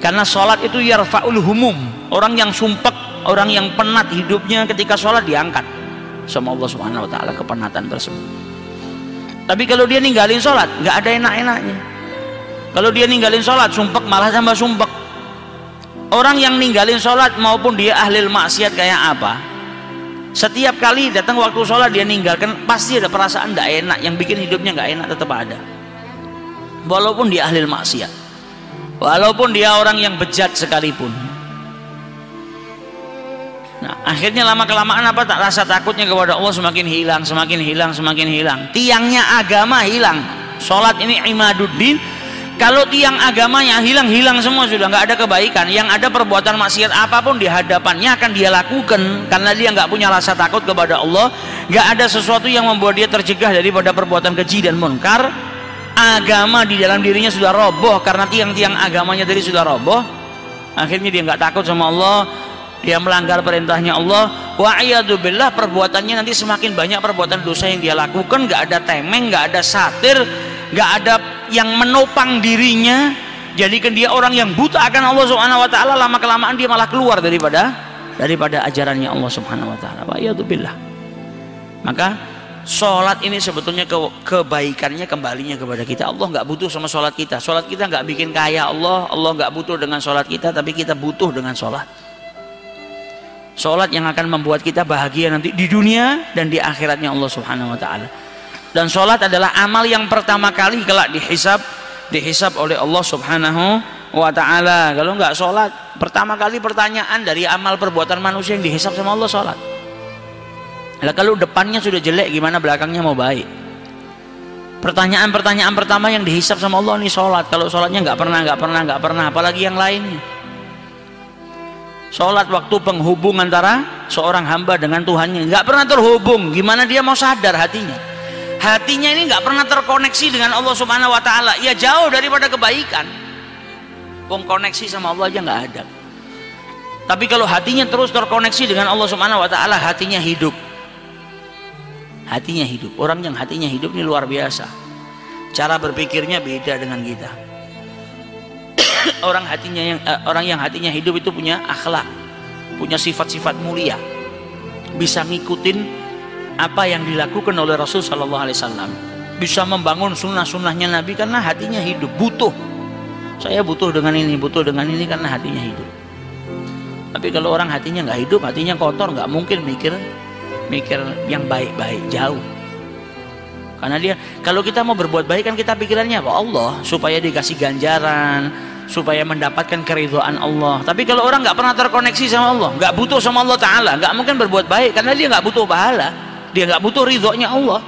Karena sholat itu yarfa'ul humum. Orang yang sumpek orang yang penat hidupnya ketika sholat diangkat sama Allah subhanahu wa ta'ala kepenatan tersebut. Tapi kalau dia ninggalin sholat nggak ada enak-enaknya kalau dia ninggalin sholat sumpek malah tambah sumpek orang yang ninggalin sholat maupun dia ahli maksiat kayak apa setiap kali datang waktu sholat dia ninggalkan pasti ada perasaan tidak enak yang bikin hidupnya nggak enak tetap ada walaupun dia ahli maksiat walaupun dia orang yang bejat sekalipun Nah, akhirnya lama kelamaan apa tak rasa takutnya kepada Allah semakin hilang, semakin hilang, semakin hilang. Tiangnya agama hilang. Sholat ini imaduddin, kalau tiang agamanya hilang-hilang semua sudah nggak ada kebaikan. Yang ada perbuatan maksiat apa pun di hadapannya akan dia lakukan. Karena dia nggak punya rasa takut kepada Allah nggak ada sesuatu yang membuat dia tercegah daripada perbuatan keji dan munkar. Agama di dalam dirinya sudah roboh karena tiang-tiang agamanya tadi sudah roboh akhirnya dia nggak takut sama Allah. Dia melanggar perintahnya Allah. Wa billah perbuatannya nanti semakin banyak perbuatan dosa yang dia lakukan. Nggak ada temeng nggak ada satir nggak ada yang menopang dirinya jadikan dia orang yang buta akan Allah Subhanahu wa taala lama kelamaan dia malah keluar daripada daripada ajarannya Allah Subhanahu wa taala. Wa Maka sholat ini sebetulnya ke, kebaikannya kembalinya kepada kita. Allah nggak butuh sama sholat kita. Sholat kita nggak bikin kaya Allah. Allah nggak butuh dengan sholat kita, tapi kita butuh dengan sholat. Sholat yang akan membuat kita bahagia nanti di dunia dan di akhiratnya Allah Subhanahu wa taala dan sholat adalah amal yang pertama kali kelak dihisap dihisap oleh Allah subhanahu wa ta'ala. Kalau nggak sholat pertama kali pertanyaan dari amal perbuatan manusia yang dihisap sama Allah sholat. Lah kalau depannya sudah jelek gimana belakangnya mau baik? Pertanyaan-pertanyaan pertama yang dihisap sama Allah ini sholat. Kalau sholatnya nggak pernah nggak pernah nggak pernah apalagi yang lainnya. Sholat waktu penghubung antara seorang hamba dengan Tuhannya. Nggak pernah terhubung. Gimana dia mau sadar hatinya hatinya ini nggak pernah terkoneksi dengan Allah Subhanahu Wa Taala. Ya jauh daripada kebaikan. Wong koneksi sama Allah aja nggak ada. Tapi kalau hatinya terus terkoneksi dengan Allah Subhanahu Wa Taala hatinya hidup. Hatinya hidup. Orang yang hatinya hidup ini luar biasa. Cara berpikirnya beda dengan kita. Orang hatinya yang uh, orang yang hatinya hidup itu punya akhlak punya sifat-sifat mulia. Bisa ngikutin apa yang dilakukan oleh Rasul Shallallahu Alaihi Wasallam. Bisa membangun sunnah-sunnahnya Nabi karena hatinya hidup butuh. Saya butuh dengan ini butuh dengan ini karena hatinya hidup. Tapi kalau orang hatinya nggak hidup hatinya kotor nggak mungkin mikir mikir yang baik-baik jauh. Karena dia kalau kita mau berbuat baik kan kita pikirannya apa Allah supaya dikasih ganjaran supaya mendapatkan keridhaan Allah. Tapi kalau orang nggak pernah terkoneksi sama Allah nggak butuh sama Allah Taala nggak mungkin berbuat baik karena dia nggak butuh pahala dia nggak butuh ridhonya Allah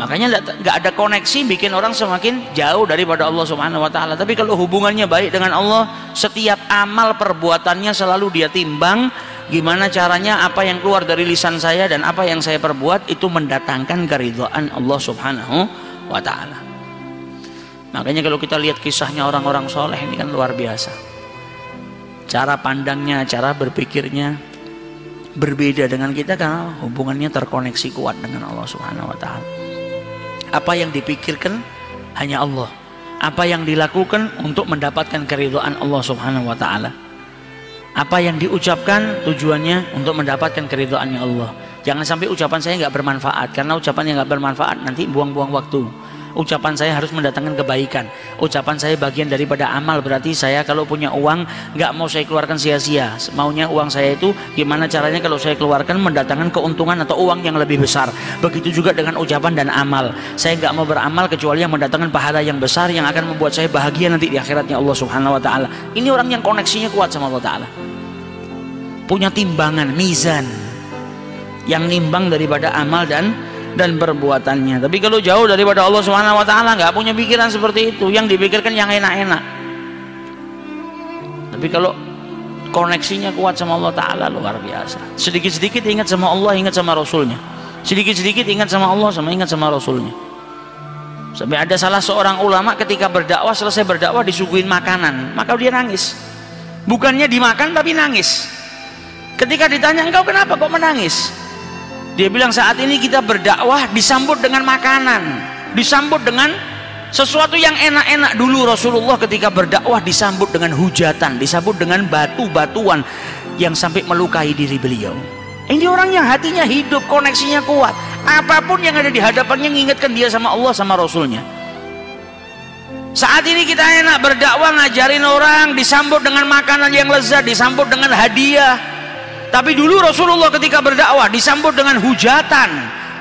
makanya nggak ada koneksi bikin orang semakin jauh daripada Allah Subhanahu Wa Taala tapi kalau hubungannya baik dengan Allah setiap amal perbuatannya selalu dia timbang gimana caranya apa yang keluar dari lisan saya dan apa yang saya perbuat itu mendatangkan keridhaan Allah Subhanahu wa taala. Makanya kalau kita lihat kisahnya orang-orang soleh ini kan luar biasa. Cara pandangnya, cara berpikirnya berbeda dengan kita karena hubungannya terkoneksi kuat dengan Allah Subhanahu wa taala. Apa yang dipikirkan hanya Allah. Apa yang dilakukan untuk mendapatkan keridhaan Allah Subhanahu wa taala. Apa yang diucapkan tujuannya untuk mendapatkan keridhaannya Allah. Jangan sampai ucapan saya nggak bermanfaat karena ucapan yang nggak bermanfaat nanti buang-buang waktu ucapan saya harus mendatangkan kebaikan. Ucapan saya bagian daripada amal. Berarti saya kalau punya uang nggak mau saya keluarkan sia-sia. Maunya uang saya itu gimana caranya kalau saya keluarkan mendatangkan keuntungan atau uang yang lebih besar. Begitu juga dengan ucapan dan amal. Saya nggak mau beramal kecuali yang mendatangkan pahala yang besar yang akan membuat saya bahagia nanti di akhiratnya Allah subhanahu wa ta'ala. Ini orang yang koneksinya kuat sama Allah ta'ala. Punya timbangan mizan yang nimbang daripada amal dan dan perbuatannya. Tapi kalau jauh daripada Allah Subhanahu wa taala nggak punya pikiran seperti itu, yang dipikirkan yang enak-enak. Tapi kalau koneksinya kuat sama Allah taala luar biasa. Sedikit-sedikit ingat sama Allah, ingat sama Rasulnya. Sedikit-sedikit ingat sama Allah sama ingat sama Rasulnya. Sampai ada salah seorang ulama ketika berdakwah selesai berdakwah disuguhin makanan, maka dia nangis. Bukannya dimakan tapi nangis. Ketika ditanya engkau kenapa kok menangis? Dia bilang saat ini kita berdakwah disambut dengan makanan, disambut dengan sesuatu yang enak-enak dulu Rasulullah ketika berdakwah disambut dengan hujatan, disambut dengan batu-batuan yang sampai melukai diri beliau. Ini orang yang hatinya hidup, koneksinya kuat. Apa pun yang ada di hadapannya mengingatkan dia sama Allah sama Rasulnya. Saat ini kita enak berdakwah ngajarin orang disambut dengan makanan yang lezat, disambut dengan hadiah, tapi dulu Rasulullah ketika berdakwah disambut dengan hujatan,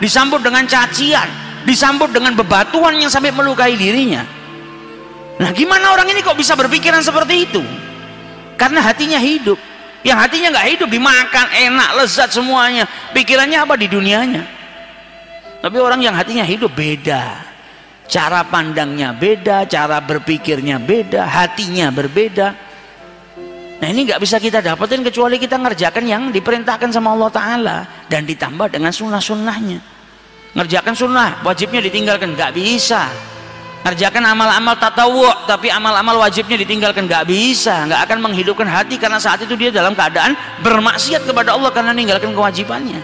disambut dengan cacian, disambut dengan bebatuan yang sampai melukai dirinya. Nah, gimana orang ini kok bisa berpikiran seperti itu? Karena hatinya hidup. Yang hatinya nggak hidup dimakan enak, lezat semuanya. Pikirannya apa di dunianya? Tapi orang yang hatinya hidup beda. Cara pandangnya beda, cara berpikirnya beda, hatinya berbeda. Nah ini nggak bisa kita dapetin kecuali kita ngerjakan yang diperintahkan sama Allah Ta'ala dan ditambah dengan sunnah-sunnahnya. Ngerjakan sunnah, wajibnya ditinggalkan nggak bisa. Ngerjakan amal-amal tatawu, tapi amal-amal wajibnya ditinggalkan nggak bisa, nggak akan menghidupkan hati karena saat itu dia dalam keadaan bermaksiat kepada Allah karena meninggalkan kewajibannya.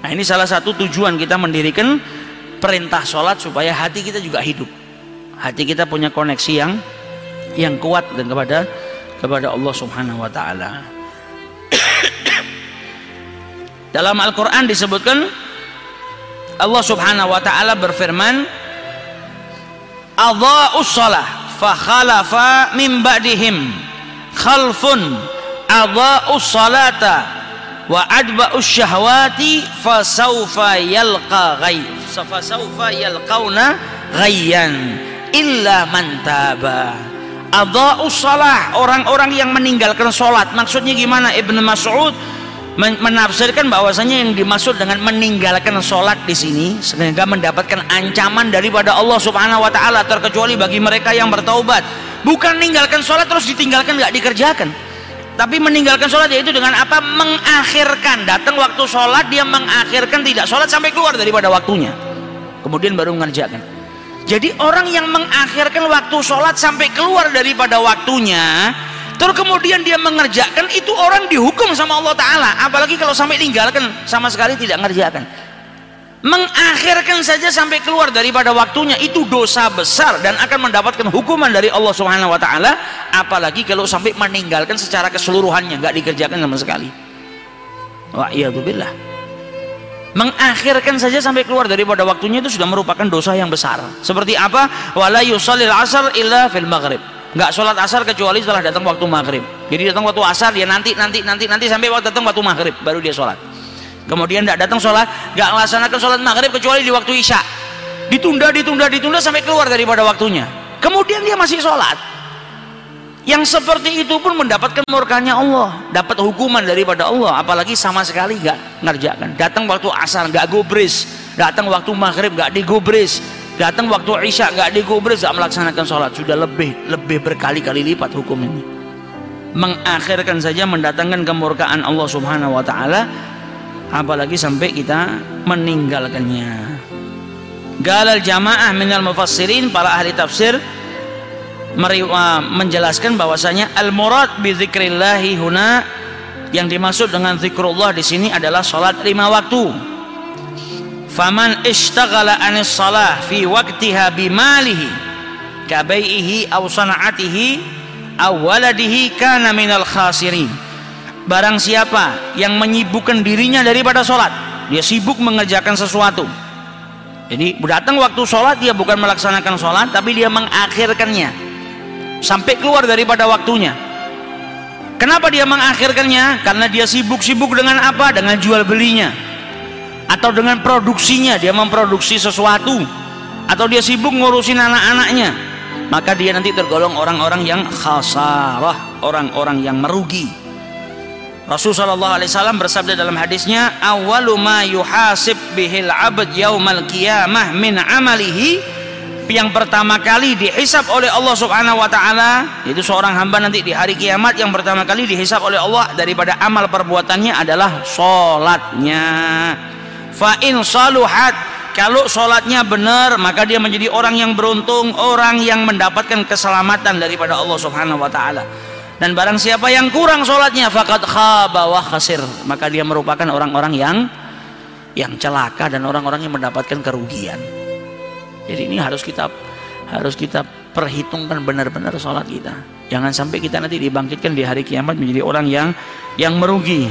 Nah ini salah satu tujuan kita mendirikan perintah sholat supaya hati kita juga hidup. Hati kita punya koneksi yang yang kuat dan kepada kepada Allah Subhanahu wa taala. Dalam Al-Qur'an disebutkan Allah Subhanahu wa taala berfirman Adha'us shalah fa khalafa min ba'dihim khalfun adha'us salata wa adba'us syahwati fa sawfa yalqa ghayy fa sawfa yalqauna ghayyan illa man taba Adha'us salah orang-orang yang meninggalkan sholat. Maksudnya gimana? Ibnu Mas'ud menafsirkan bahwasanya yang dimaksud dengan meninggalkan sholat di sini sehingga mendapatkan ancaman daripada Allah Subhanahu Wa Taala terkecuali bagi mereka yang bertaubat. Bukan meninggalkan sholat terus ditinggalkan nggak dikerjakan. Tapi meninggalkan sholat yaitu dengan apa? Mengakhirkan. Datang waktu sholat dia mengakhirkan tidak sholat sampai keluar daripada waktunya. Kemudian baru mengerjakan jadi orang yang mengakhirkan waktu sholat sampai keluar daripada waktunya, terus kemudian dia mengerjakan itu orang dihukum sama Allah Taala. Apalagi kalau sampai tinggalkan sama sekali tidak mengerjakan. Mengakhirkan saja sampai keluar daripada waktunya itu dosa besar dan akan mendapatkan hukuman dari Allah Subhanahu Wa Taala. Apalagi kalau sampai meninggalkan secara keseluruhannya nggak dikerjakan sama sekali. Wa billah mengakhirkan saja sampai keluar daripada waktunya itu sudah merupakan dosa yang besar. Seperti apa? Wala yusallil asar illa fil maghrib. Nggak sholat asar kecuali setelah datang waktu maghrib. Jadi datang waktu asar dia nanti nanti nanti nanti sampai waktu datang waktu maghrib baru dia sholat. Kemudian tidak datang sholat nggak melaksanakan sholat maghrib kecuali di waktu isya. Ditunda ditunda ditunda sampai keluar daripada waktunya. Kemudian dia masih sholat yang seperti itu pun mendapatkan murkanya Allah. Dapat hukuman daripada Allah. Apalagi sama sekali nggak ngerjakan. Datang waktu asar nggak gubris. Datang waktu maghrib nggak digubris. Datang waktu isya nggak digubris. Nggak melaksanakan sholat. Sudah lebih lebih berkali-kali lipat hukum ini. Mengakhirkan saja mendatangkan kemurkaan Allah Subhanahu wa taala. Apalagi sampai kita meninggalkannya. Galal jamaah minal mufassirin para ahli tafsir menjelaskan bahwasanya al murad bi dzikrillahi huna yang dimaksud dengan zikrullah di sini adalah salat lima waktu. Faman ishtaghala anis salah fi waqtiha bimalihi kabaihi aw sana'atihi aw waladihi kana minal khasirin. Barang siapa yang menyibukkan dirinya daripada sholat dia sibuk mengerjakan sesuatu. Jadi datang waktu sholat dia bukan melaksanakan sholat tapi dia mengakhirkannya sampai keluar daripada waktunya. Kenapa dia mengakhirkannya? Karena dia sibuk-sibuk dengan apa? Dengan jual belinya. Atau dengan produksinya. Dia memproduksi sesuatu. Atau dia sibuk ngurusin anak-anaknya. Maka dia nanti tergolong orang-orang yang khasarah. Orang-orang yang merugi. Rasul sallallahu alaihi wasallam bersabda dalam hadisnya awwalu ma yuhasib bihil abd yaumal qiyamah min amalihi yang pertama kali dihisap oleh Allah Subhanahu wa taala yaitu seorang hamba nanti di hari kiamat yang pertama kali dihisap oleh Allah daripada amal perbuatannya adalah salatnya fa in saluhat kalau sholatnya benar maka dia menjadi orang yang beruntung orang yang mendapatkan keselamatan daripada Allah subhanahu wa ta'ala. Dan barang siapa yang kurang sholatnya fakat khaba wa khasir. Maka dia merupakan orang-orang yang yang celaka dan orang-orang yang mendapatkan kerugian jadi ini harus kita harus kita perhitungkan benar-benar sholat kita. Jangan sampai kita nanti dibangkitkan di hari kiamat menjadi orang yang yang merugi.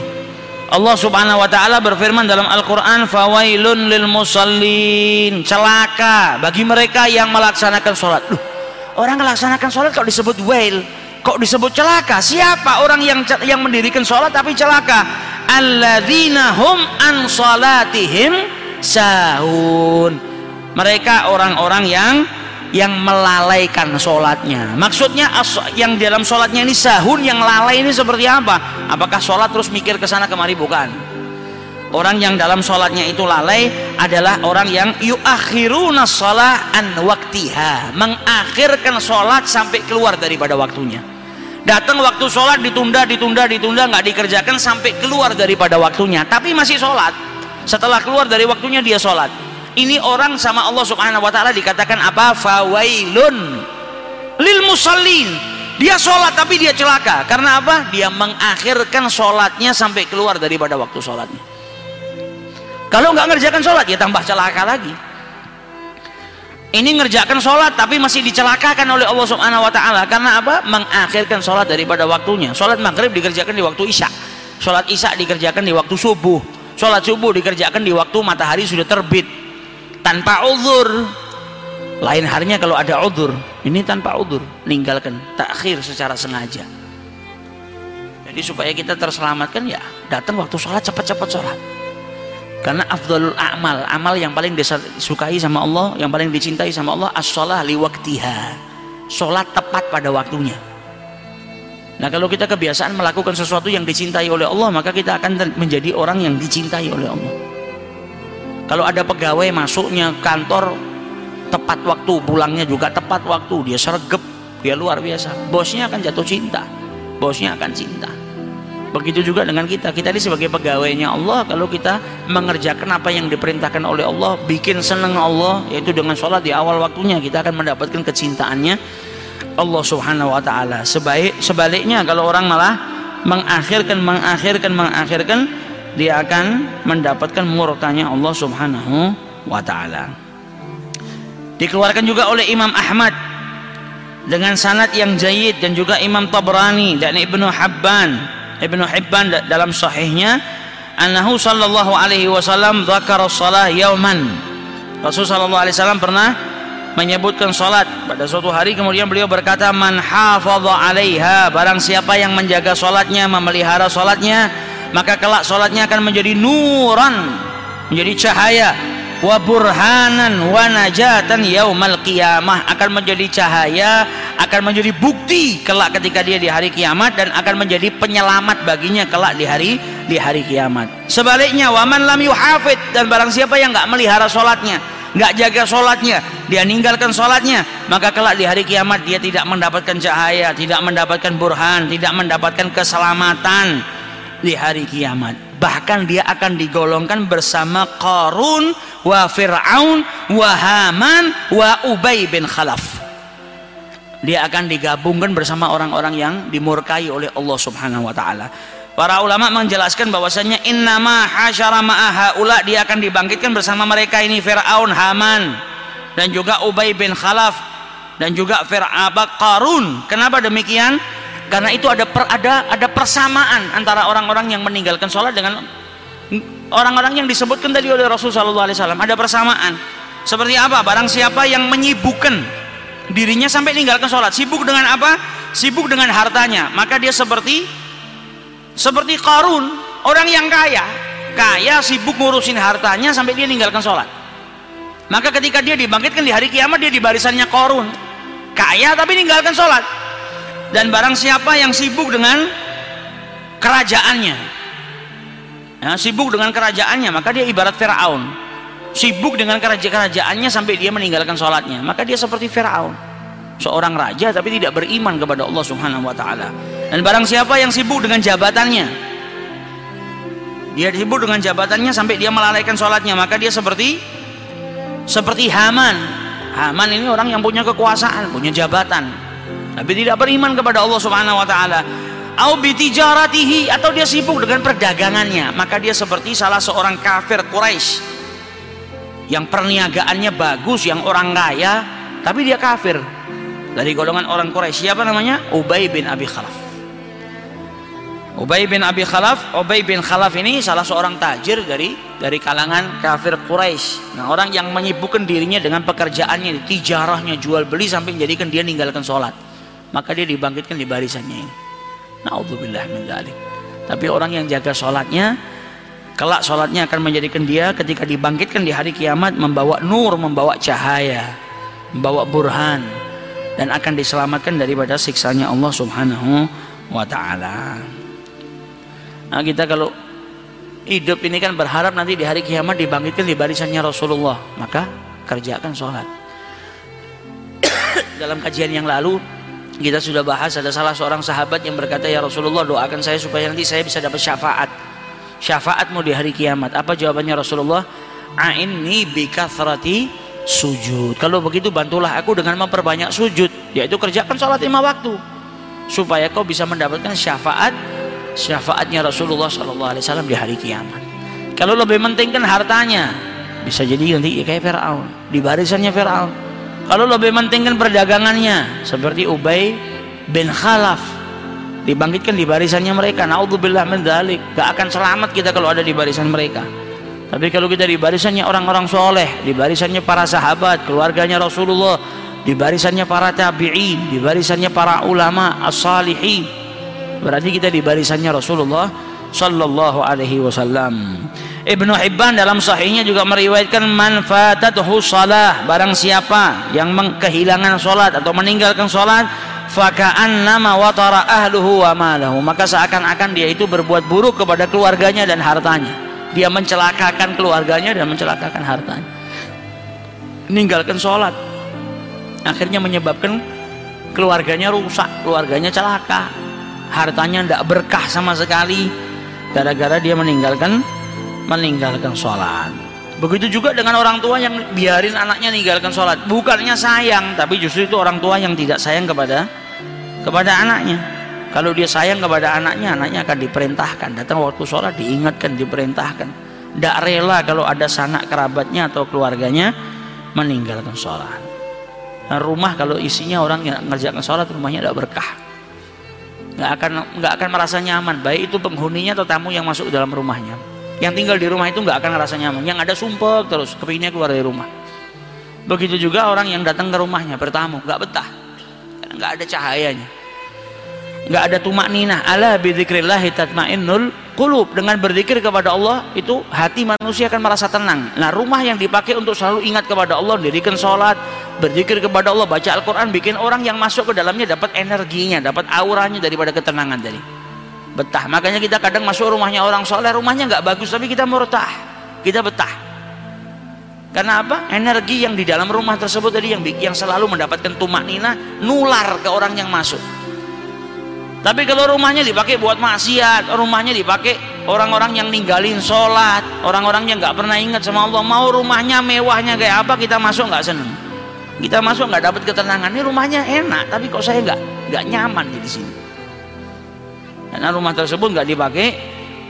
Allah Subhanahu wa taala berfirman dalam Al-Qur'an fawailun lil musallin. Celaka bagi mereka yang melaksanakan sholat. Duh, orang melaksanakan sholat kalau disebut wail? Kok disebut celaka? Siapa orang yang yang mendirikan sholat tapi celaka? Alladzina hum an salatihim sahun mereka orang-orang yang yang melalaikan sholatnya. Maksudnya yang dalam sholatnya ini sahun yang lalai ini seperti apa? Apakah sholat terus mikir ke sana kemari? Bukan. Orang yang dalam sholatnya itu lalai adalah orang yang yuakhiruna sholat an waktiha. Mengakhirkan sholat sampai keluar daripada waktunya. Datang waktu sholat ditunda ditunda ditunda nggak dikerjakan sampai keluar daripada waktunya. Tapi masih sholat. Setelah keluar dari waktunya dia sholat ini orang sama Allah subhanahu wa ta'ala dikatakan apa? Fawailun lil musallin. Dia sholat tapi dia celaka. Karena apa? Dia mengakhirkan sholatnya sampai keluar daripada waktu sholatnya. Kalau nggak ngerjakan sholat ya tambah celaka lagi. Ini ngerjakan sholat tapi masih dicelakakan oleh Allah Subhanahu Wa Taala. Karena apa? Mengakhirkan sholat daripada waktunya. Sholat maghrib dikerjakan di waktu isya, sholat isya dikerjakan di waktu subuh, sholat subuh dikerjakan di waktu matahari sudah terbit tanpa uzur. Lain harinya kalau ada uzur, ini tanpa uzur, ninggalkan takhir secara sengaja. Jadi supaya kita terselamatkan ya datang waktu sholat cepat-cepat sholat karena afdalul amal amal yang paling disukai sama Allah yang paling dicintai sama Allah as-shalah liwaktiha sholat tepat pada waktunya nah kalau kita kebiasaan melakukan sesuatu yang dicintai oleh Allah maka kita akan menjadi orang yang dicintai oleh Allah kalau ada pegawai masuknya kantor tepat waktu pulangnya juga tepat waktu dia sergep dia luar biasa bosnya akan jatuh cinta bosnya akan cinta Begitu juga dengan kita. Kita ini sebagai pegawainya Allah, kalau kita mengerjakan apa yang diperintahkan oleh Allah, bikin senang Allah, yaitu dengan sholat di awal waktunya, kita akan mendapatkan kecintaannya Allah Subhanahu Wa Taala. Sebaik sebaliknya kalau orang malah mengakhirkan, mengakhirkan, mengakhirkan, dia akan mendapatkan murkanya Allah Subhanahu Wa Taala. Dikeluarkan juga oleh Imam Ahmad dengan sanad yang jayid dan juga Imam Tabrani dan Ibnu Habban. Ibnu Hibban dalam sahihnya annahu sallallahu alaihi wasallam dzakara shalah yauman. Rasul sallallahu alaihi wasallam pernah menyebutkan salat. Pada suatu hari kemudian beliau berkata man hafadha 'alaiha barang siapa yang menjaga salatnya memelihara salatnya maka kelak salatnya akan menjadi nuran menjadi cahaya wa burhanan wa najatan yaumal qiyamah. Akan menjadi cahaya akan menjadi bukti kelak ketika dia di hari kiamat dan akan menjadi penyelamat baginya kelak di hari di hari kiamat. Sebaliknya waman lam yuhafid dan barang siapa yang enggak melihara sholatnya nggak jaga sholatnya dia ninggalkan sholatnya maka kelak di hari kiamat dia tidak mendapatkan cahaya tidak mendapatkan burhan tidak mendapatkan keselamatan di hari kiamat bahkan dia akan digolongkan bersama Qarun wa Fir'aun wa Haman wa Ubay bin Khalaf dia akan digabungkan bersama orang-orang yang dimurkai oleh Allah Subhanahu wa taala Para ulama menjelaskan bahwasanya innama hasyara ma'aha ula dia akan dibangkitkan bersama mereka ini Firaun, Haman dan juga Ubay bin Khalaf dan juga Fir'abak Qarun. Kenapa demikian? Karena itu ada per, ada ada persamaan antara orang-orang yang meninggalkan sholat dengan orang-orang yang disebutkan tadi oleh Rasulullah SAW. Ada persamaan. Seperti apa? Barang siapa yang menyibukkan dirinya sampai meninggalkan sholat, sibuk dengan apa? Sibuk dengan hartanya, maka dia seperti seperti Karun, orang yang kaya, kaya sibuk ngurusin hartanya sampai dia meninggalkan sholat. Maka ketika dia dibangkitkan di hari kiamat dia di barisannya Korun, kaya tapi meninggalkan sholat. Dan barang siapa yang sibuk dengan kerajaannya, ya, sibuk dengan kerajaannya, maka dia ibarat Firaun. Sibuk dengan kerajaannya sampai dia meninggalkan sholatnya, maka dia seperti Firaun, seorang raja tapi tidak beriman kepada Allah Subhanahu Wa Taala. Dan barang siapa yang sibuk dengan jabatannya, dia sibuk dengan jabatannya sampai dia melalaikan sholatnya, maka dia seperti seperti Haman. Haman ini orang yang punya kekuasaan, punya jabatan, tapi tidak beriman kepada Allah Subhanahu Wa Taala. Au atau dia sibuk dengan perdagangannya, maka dia seperti salah seorang kafir Quraisy yang perniagaannya bagus, yang orang kaya, tapi dia kafir dari golongan orang Quraisy. Siapa namanya? Ubay bin Abi Khalaf. Ubay bin Abi Khalaf, Ubay bin Khalaf ini salah seorang tajir dari dari kalangan kafir Quraisy. Nah, orang yang menyibukkan dirinya dengan pekerjaannya, tijarahnya, jual beli sampai menjadikan dia meninggalkan sholat. Maka dia dibangkitkan di barisannya ini. Nauzubillah min dzalik. Tapi orang yang jaga sholatnya, kelak sholatnya akan menjadikan dia ketika dibangkitkan di hari kiamat membawa nur, membawa cahaya, membawa burhan dan akan diselamatkan daripada siksanya Allah Subhanahu wa taala. Nah kita kalau hidup ini kan berharap nanti di hari kiamat dibangkitkan di barisannya Rasulullah. Maka kerjakan sholat. Dalam kajian yang lalu kita sudah bahas ada salah seorang sahabat yang berkata ya Rasulullah doakan saya supaya nanti saya bisa dapat syafaat. Syafaatmu di hari kiamat. Apa jawabannya Rasulullah? A'inni bikathrati sujud. Kalau begitu bantulah aku dengan memperbanyak sujud, yaitu kerjakan sholat lima waktu supaya kau bisa mendapatkan syafaat syafaatnya Rasulullah Sallallahu Alaihi Wasallam di hari kiamat. Kalau lebih mentingkan hartanya, bisa jadi nanti kayak Fir'aun di barisannya Fir'aun. Kalau lebih mentingkan perdagangannya, seperti Ubay bin Khalaf dibangkitkan di barisannya mereka. Naudzubillah min dzalik. Gak akan selamat kita kalau ada di barisan mereka. Tapi kalau kita di barisannya orang-orang soleh, di barisannya para sahabat, keluarganya Rasulullah, di barisannya para tabi'in, di barisannya para ulama as-salihin, Berarti kita di barisannya Rasulullah sallallahu alaihi wasallam. Ibnu Hibban dalam sahihnya juga meriwayatkan manfaatatuhu salah barang siapa yang kehilangan salat atau meninggalkan salat faka'annama watara ahluhu wa malahu. Maka seakan-akan dia itu berbuat buruk kepada keluarganya dan hartanya. Dia mencelakakan keluarganya dan mencelakakan hartanya. Meninggalkan sholat akhirnya menyebabkan keluarganya rusak keluarganya celaka. Hartanya tidak berkah sama sekali gara-gara dia meninggalkan meninggalkan sholat. Begitu juga dengan orang tua yang biarin anaknya meninggalkan sholat. Bukannya sayang tapi justru itu orang tua yang tidak sayang kepada kepada anaknya. Kalau dia sayang kepada anaknya anaknya akan diperintahkan. Datang waktu sholat diingatkan diperintahkan. Tidak rela kalau ada sanak kerabatnya atau keluarganya meninggalkan sholat. Nah, rumah kalau isinya orang yang mengerjakan sholat rumahnya tidak berkah nggak akan nggak akan merasa nyaman. Baik itu penghuninya atau tamu yang masuk dalam rumahnya. Yang tinggal di rumah itu nggak akan merasa nyaman. Yang ada sumpek terus kepinginnya keluar dari rumah. Begitu juga orang yang datang ke rumahnya bertamu nggak betah. Nggak ada cahayanya nggak ada tumak ninah ala bidzikrillah tatmainnul qulub. Dengan berzikir kepada Allah itu hati manusia akan merasa tenang. Nah rumah yang dipakai untuk selalu ingat kepada Allah dirikan sholat berzikir kepada Allah baca Al-Quran bikin orang yang masuk ke dalamnya dapat energinya dapat auranya daripada ketenangan tadi. Betah. Makanya kita kadang masuk rumahnya orang soleh rumahnya nggak bagus tapi kita murtah. Kita betah. Karena apa? Energi yang di dalam rumah tersebut tadi yang yang selalu mendapatkan tumak nina nular ke orang yang masuk. Tapi kalau rumahnya dipakai buat maksiat, rumahnya dipakai orang-orang yang ninggalin sholat, orang-orang yang nggak pernah ingat sama Allah, mau rumahnya mewahnya kayak apa kita masuk nggak seneng. Kita masuk nggak dapat ketenangan. Ini rumahnya enak, tapi kok saya nggak nggak nyaman di sini. Karena rumah tersebut nggak dipakai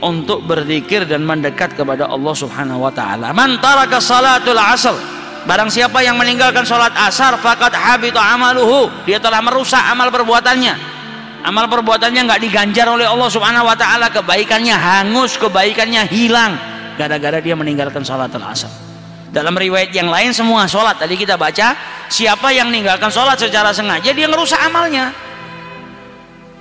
untuk berzikir dan mendekat kepada Allah Subhanahu wa taala. Man taraka salatul asr Barang siapa yang meninggalkan sholat asar fakat habitu amaluhu dia telah merusak amal perbuatannya amal perbuatannya nggak diganjar oleh Allah subhanahu wa ta'ala. Kebaikannya hangus kebaikannya hilang gara-gara dia meninggalkan sholat asar dalam riwayat yang lain semua sholat tadi kita baca siapa yang meninggalkan sholat secara sengaja dia ngerusak amalnya.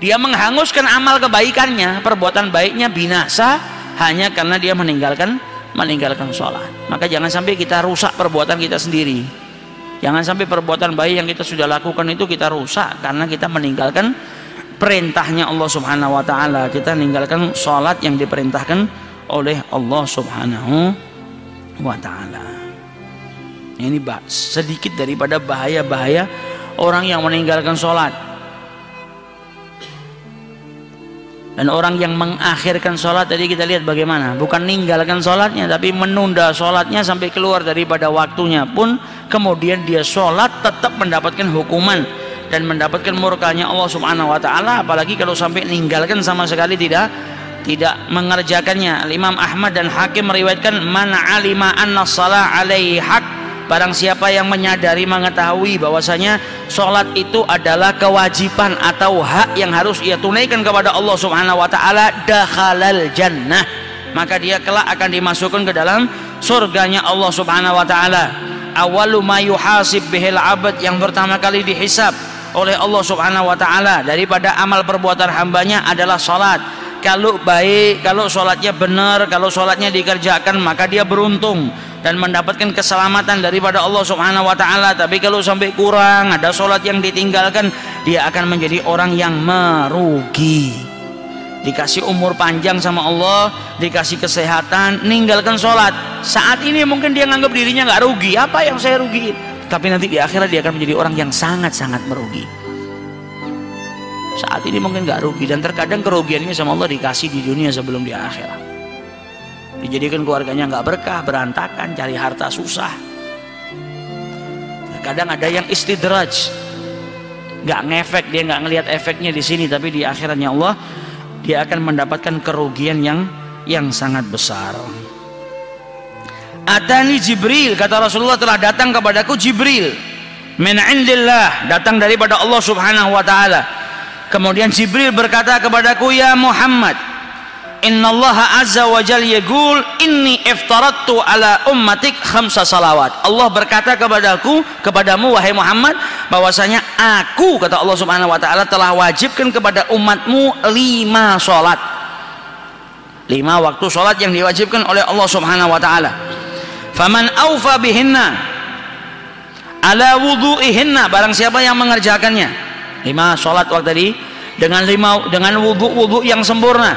Dia menghanguskan amal kebaikannya. Perbuatan baiknya binasa hanya karena dia meninggalkan meninggalkan sholat maka jangan sampai kita rusak perbuatan kita sendiri. Jangan sampai perbuatan baik yang kita sudah lakukan itu kita rusak karena kita meninggalkan perintahnya Allah subhanahu wa ta'ala. Kita meninggalkan sholat yang diperintahkan oleh Allah subhanahu wa ta'ala. Ini sedikit daripada bahaya-bahaya orang yang meninggalkan sholat dan orang yang mengakhirkan sholat tadi kita lihat bagaimana. Bukan meninggalkan sholatnya tapi menunda sholatnya sampai keluar daripada waktunya pun. Kemudian dia sholat tetap mendapatkan hukuman dan mendapatkan murkanya Allah subhanahu wa ta'ala apalagi kalau sampai meninggalkan sama sekali tidak tidak mengerjakannya. Imam Ahmad dan Hakim meriwayatkan man alima anna salah alaihi haq. Barang siapa yang menyadari mengetahui bahwasanya sholat itu adalah kewajiban atau hak yang harus ia tunaikan kepada Allah Subhanahu wa taala dakhalal jannah. Maka dia kelak akan dimasukkan ke dalam surganya Allah Subhanahu wa taala. Awalu ma yuhasib bihil abad yang pertama kali dihisab oleh Allah Subhanahu wa taala daripada amal perbuatan hambanya adalah salat. Kalau baik, kalau sholatnya benar, kalau sholatnya dikerjakan maka dia beruntung dan mendapatkan keselamatan daripada Allah Subhanahu wa taala. Tapi kalau sampai kurang ada sholat yang ditinggalkan dia akan menjadi orang yang merugi. Dikasih umur panjang sama Allah dikasih kesehatan ninggalkan sholat saat ini mungkin dia nganggap dirinya nggak rugi. Apa yang saya rugi tapi nanti di akhirat dia akan menjadi orang yang sangat-sangat merugi. Saat ini mungkin nggak rugi dan terkadang kerugiannya sama Allah dikasih di dunia sebelum di akhirat. Dijadikan keluarganya nggak berkah berantakan cari harta susah. Kadang ada yang istidraj. Nggak ngefek dia nggak ngelihat efeknya di sini tapi di akhiratnya Allah dia akan mendapatkan kerugian yang yang sangat besar Atani Jibril kata Rasulullah telah datang kepadaku Jibril. Min indillah datang daripada Allah Subhanahu wa taala. Kemudian Jibril berkata kepadaku ya Muhammad Inna Allah azza wa jal yagul inni iftarattu ala ummatik khamsa salawat. Allah berkata kepadaku kepadamu wahai Muhammad bahwasanya aku kata Allah subhanahu wa ta'ala telah wajibkan kepada umatmu lima sholat lima waktu sholat yang diwajibkan oleh Allah subhanahu wa ta'ala faman awfa bihinna ala wudu'ihinna. Barang siapa yang mengerjakannya. Lima sholat waktu tadi. Dengan lima dengan wudhu-wudhu yang sempurna.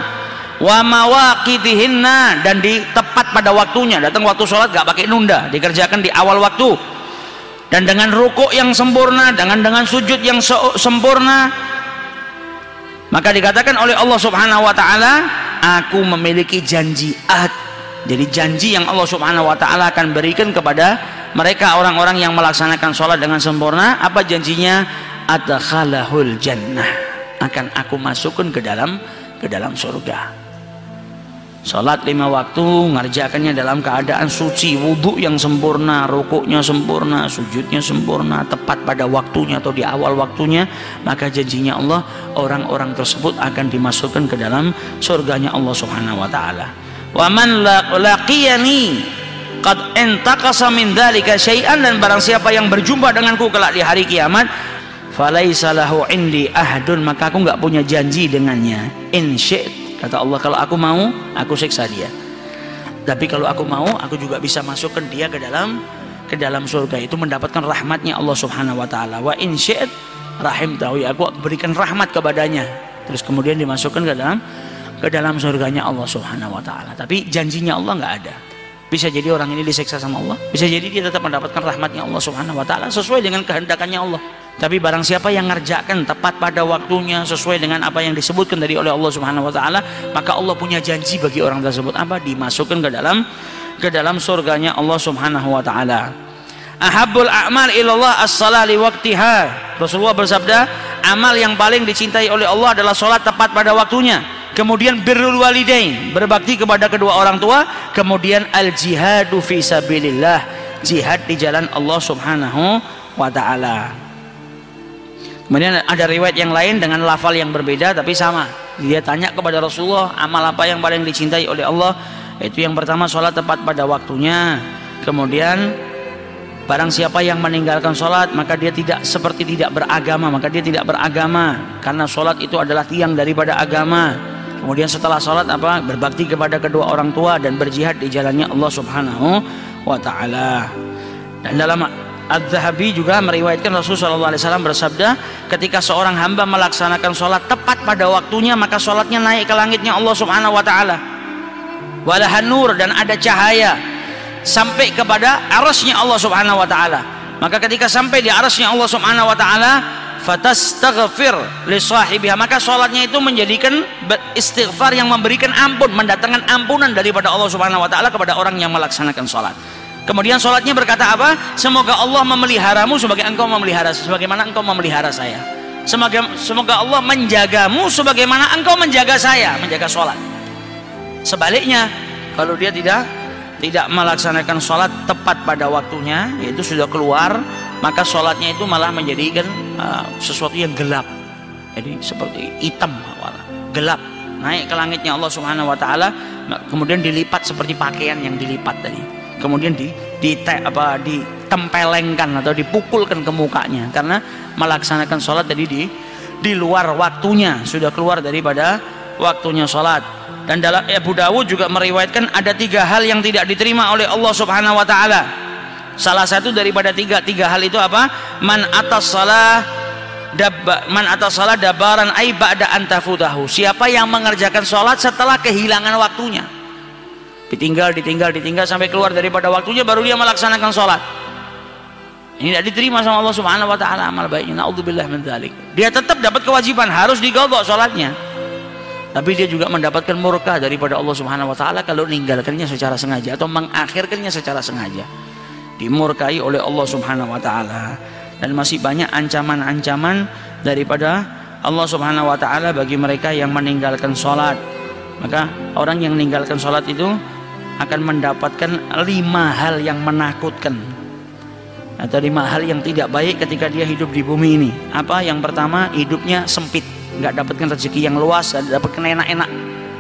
Wa mawaqitihinna dan di tepat pada waktunya. Datang waktu sholat gak pakai nunda. Dikerjakan di awal waktu. Dan dengan rukuk yang sempurna dengan dengan sujud yang sempurna. Maka dikatakan oleh Allah subhanahu wa ta'ala aku memiliki janji jadi janji yang Allah subhanahu wa ta'ala akan berikan kepada mereka orang-orang yang melaksanakan sholat dengan sempurna apa janjinya? Adkhalahul jannah. Akan aku masukkan ke dalam ke dalam surga. Salat lima waktu ngerjakannya dalam keadaan suci, wudhu yang sempurna, rukuknya sempurna, sujudnya sempurna, tepat pada waktunya atau di awal waktunya, maka janjinya Allah orang-orang tersebut akan dimasukkan ke dalam surganya Allah Subhanahu wa taala. Wa man laqiyani qad intaqasa min dzalika syai'an dan barang siapa yang berjumpa denganku kelak di hari kiamat falaisa lahu indi ahdun maka aku enggak punya janji dengannya in Kata Allah kalau aku mau, aku siksa dia. Tapi kalau aku mau, aku juga bisa masukkan dia ke dalam ke dalam surga itu mendapatkan rahmatnya Allah Subhanahu wa taala. Wa in rahim tahu ya aku berikan rahmat kepadanya. Terus kemudian dimasukkan ke dalam ke dalam surganya Allah Subhanahu wa taala. Tapi janjinya Allah nggak ada. bisa jadi orang ini diseksa sama Allah bisa jadi dia tetap mendapatkan rahmatnya Allah subhanahu wa ta'ala sesuai dengan kehendakannya Allah tapi barang siapa yang ngerjakan tepat pada waktunya sesuai dengan apa yang disebutkan dari oleh Allah Subhanahu wa taala, maka Allah punya janji bagi orang tersebut apa? Dimasukkan ke dalam ke dalam surganya Allah Subhanahu wa taala. Ahabbul a'mal ilallah as-salah li waqtiha. Rasulullah bersabda, amal yang paling dicintai oleh Allah adalah salat tepat pada waktunya. Kemudian birrul walidain, berbakti kepada kedua orang tua, kemudian al jihadu fi sabilillah, jihad di jalan Allah Subhanahu wa taala. Kemudian ada riwayat yang lain dengan lafal yang berbeda tapi sama. Dia tanya kepada Rasulullah, amal apa yang paling dicintai oleh Allah? Itu yang pertama sholat tepat pada waktunya. Kemudian barang siapa yang meninggalkan sholat maka dia tidak seperti tidak beragama maka dia tidak beragama karena sholat itu adalah tiang daripada agama. Kemudian setelah sholat apa berbakti kepada kedua orang tua dan berjihad di jalannya Allah Subhanahu wa taala. Dan dalam Al-Zahabi juga meriwayatkan Rasulullah SAW bersabda ketika seorang hamba melaksanakan sholat tepat pada waktunya maka sholatnya naik ke langitnya Allah Subhanahu Wa Taala walahan nur dan ada cahaya sampai kepada arasnya Allah Subhanahu Wa Taala maka ketika sampai di arasnya Allah Subhanahu Wa Taala fatastaghfir li sahibiha maka sholatnya itu menjadikan istighfar yang memberikan ampun mendatangkan ampunan daripada Allah Subhanahu Wa Taala kepada orang yang melaksanakan sholat Kemudian sholatnya berkata apa? Semoga Allah memeliharamu sebagai engkau memelihara sebagaimana engkau memelihara saya. Semoga, semoga Allah menjagamu sebagaimana engkau menjaga saya, menjaga sholat. Sebaliknya, kalau dia tidak tidak melaksanakan sholat tepat pada waktunya, yaitu sudah keluar, maka sholatnya itu malah menjadikan uh, sesuatu yang gelap. Jadi seperti hitam, gelap, naik ke langitnya Allah Subhanahu Wa Taala, kemudian dilipat seperti pakaian yang dilipat tadi. Kemudian di di apa ditempelengkan atau dipukulkan ke mukanya. Karena melaksanakan sholat tadi di di luar waktunya. Sudah keluar daripada waktunya sholat dan dalam Abu Dawud juga meriwayatkan ada tiga hal yang tidak diterima oleh Allah Subhanahu Wa Taala. Salah satu daripada tiga tiga hal itu apa? Man atas salah dabba man atas salah dabaran ai ba'da antafutahu siapa yang mengerjakan sholat setelah kehilangan waktunya. Ditinggal ditinggal ditinggal sampai keluar daripada waktunya baru dia melaksanakan sholat ini tidak diterima sama Allah Subhanahu wa taala amal baiknya. Naudzubillah min dzalik dia tetap dapat kewajiban harus digodok sholatnya tapi dia juga mendapatkan murka daripada Allah Subhanahu wa taala kalau meninggalkannya secara sengaja atau mengakhirkannya secara sengaja. Dimurkai oleh Allah Subhanahu wa taala. Dan masih banyak ancaman-ancaman daripada Allah Subhanahu wa taala bagi mereka yang meninggalkan sholat maka orang yang meninggalkan sholat itu akan mendapatkan lima hal yang menakutkan. Atau lima hal yang tidak baik ketika dia hidup di bumi ini. Apa? Yang pertama hidupnya sempit nggak dapatkan rezeki yang luas nggak dapatkan enak-enak.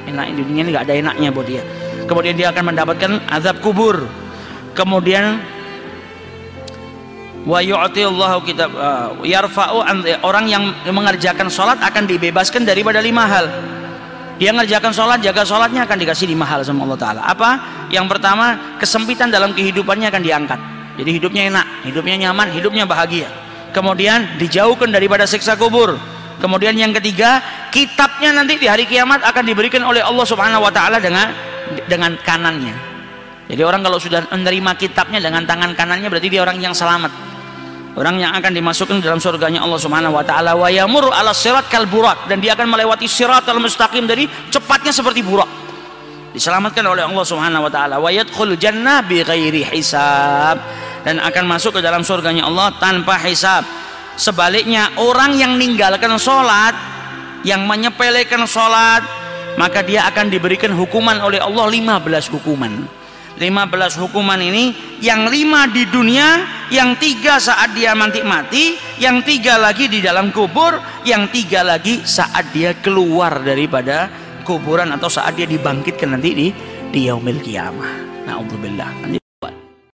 Enak di dunia ini nggak ada enaknya buat dia. Kemudian dia akan mendapatkan azab kubur. Kemudian wa yu'tillahu kitab uh, yarfa'u orang yang mengerjakan sholat akan dibebaskan daripada lima hal. Dia ngerjakan sholat, jaga sholatnya akan dikasih lima hal sama Allah Ta'ala. Apa? yang pertama kesempitan dalam kehidupannya akan diangkat. Jadi hidupnya enak, hidupnya nyaman, hidupnya bahagia. Kemudian dijauhkan daripada siksa kubur kemudian yang ketiga kitabnya nanti di hari kiamat akan diberikan oleh Allah Subhanahu Wa Ta'ala dengan dengan kanannya. Jadi orang kalau sudah menerima kitabnya dengan tangan kanannya berarti dia orang yang selamat. Orang yang akan dimasukkan dalam surganya Allah Subhanahu wa taala. Wa yamur ala sirat kal burak. Dan dia akan melewati sirat al mustaqim dari cepatnya seperti burak. Diselamatkan oleh Allah Subhanahu wa taala. Wa yadkhul jannah bi ghairi hisab. Dan akan masuk ke dalam surganya Allah tanpa hisab sebaliknya orang yang meninggalkan sholat yang menyepelekan sholat maka dia akan diberikan hukuman oleh Allah 15 hukuman. 15 hukuman ini yang lima di dunia yang tiga saat dia mati mati yang tiga lagi di dalam kubur yang tiga lagi saat dia keluar daripada kuburan atau saat dia dibangkitkan nanti di di yaumil kiamah. Na'udzubillah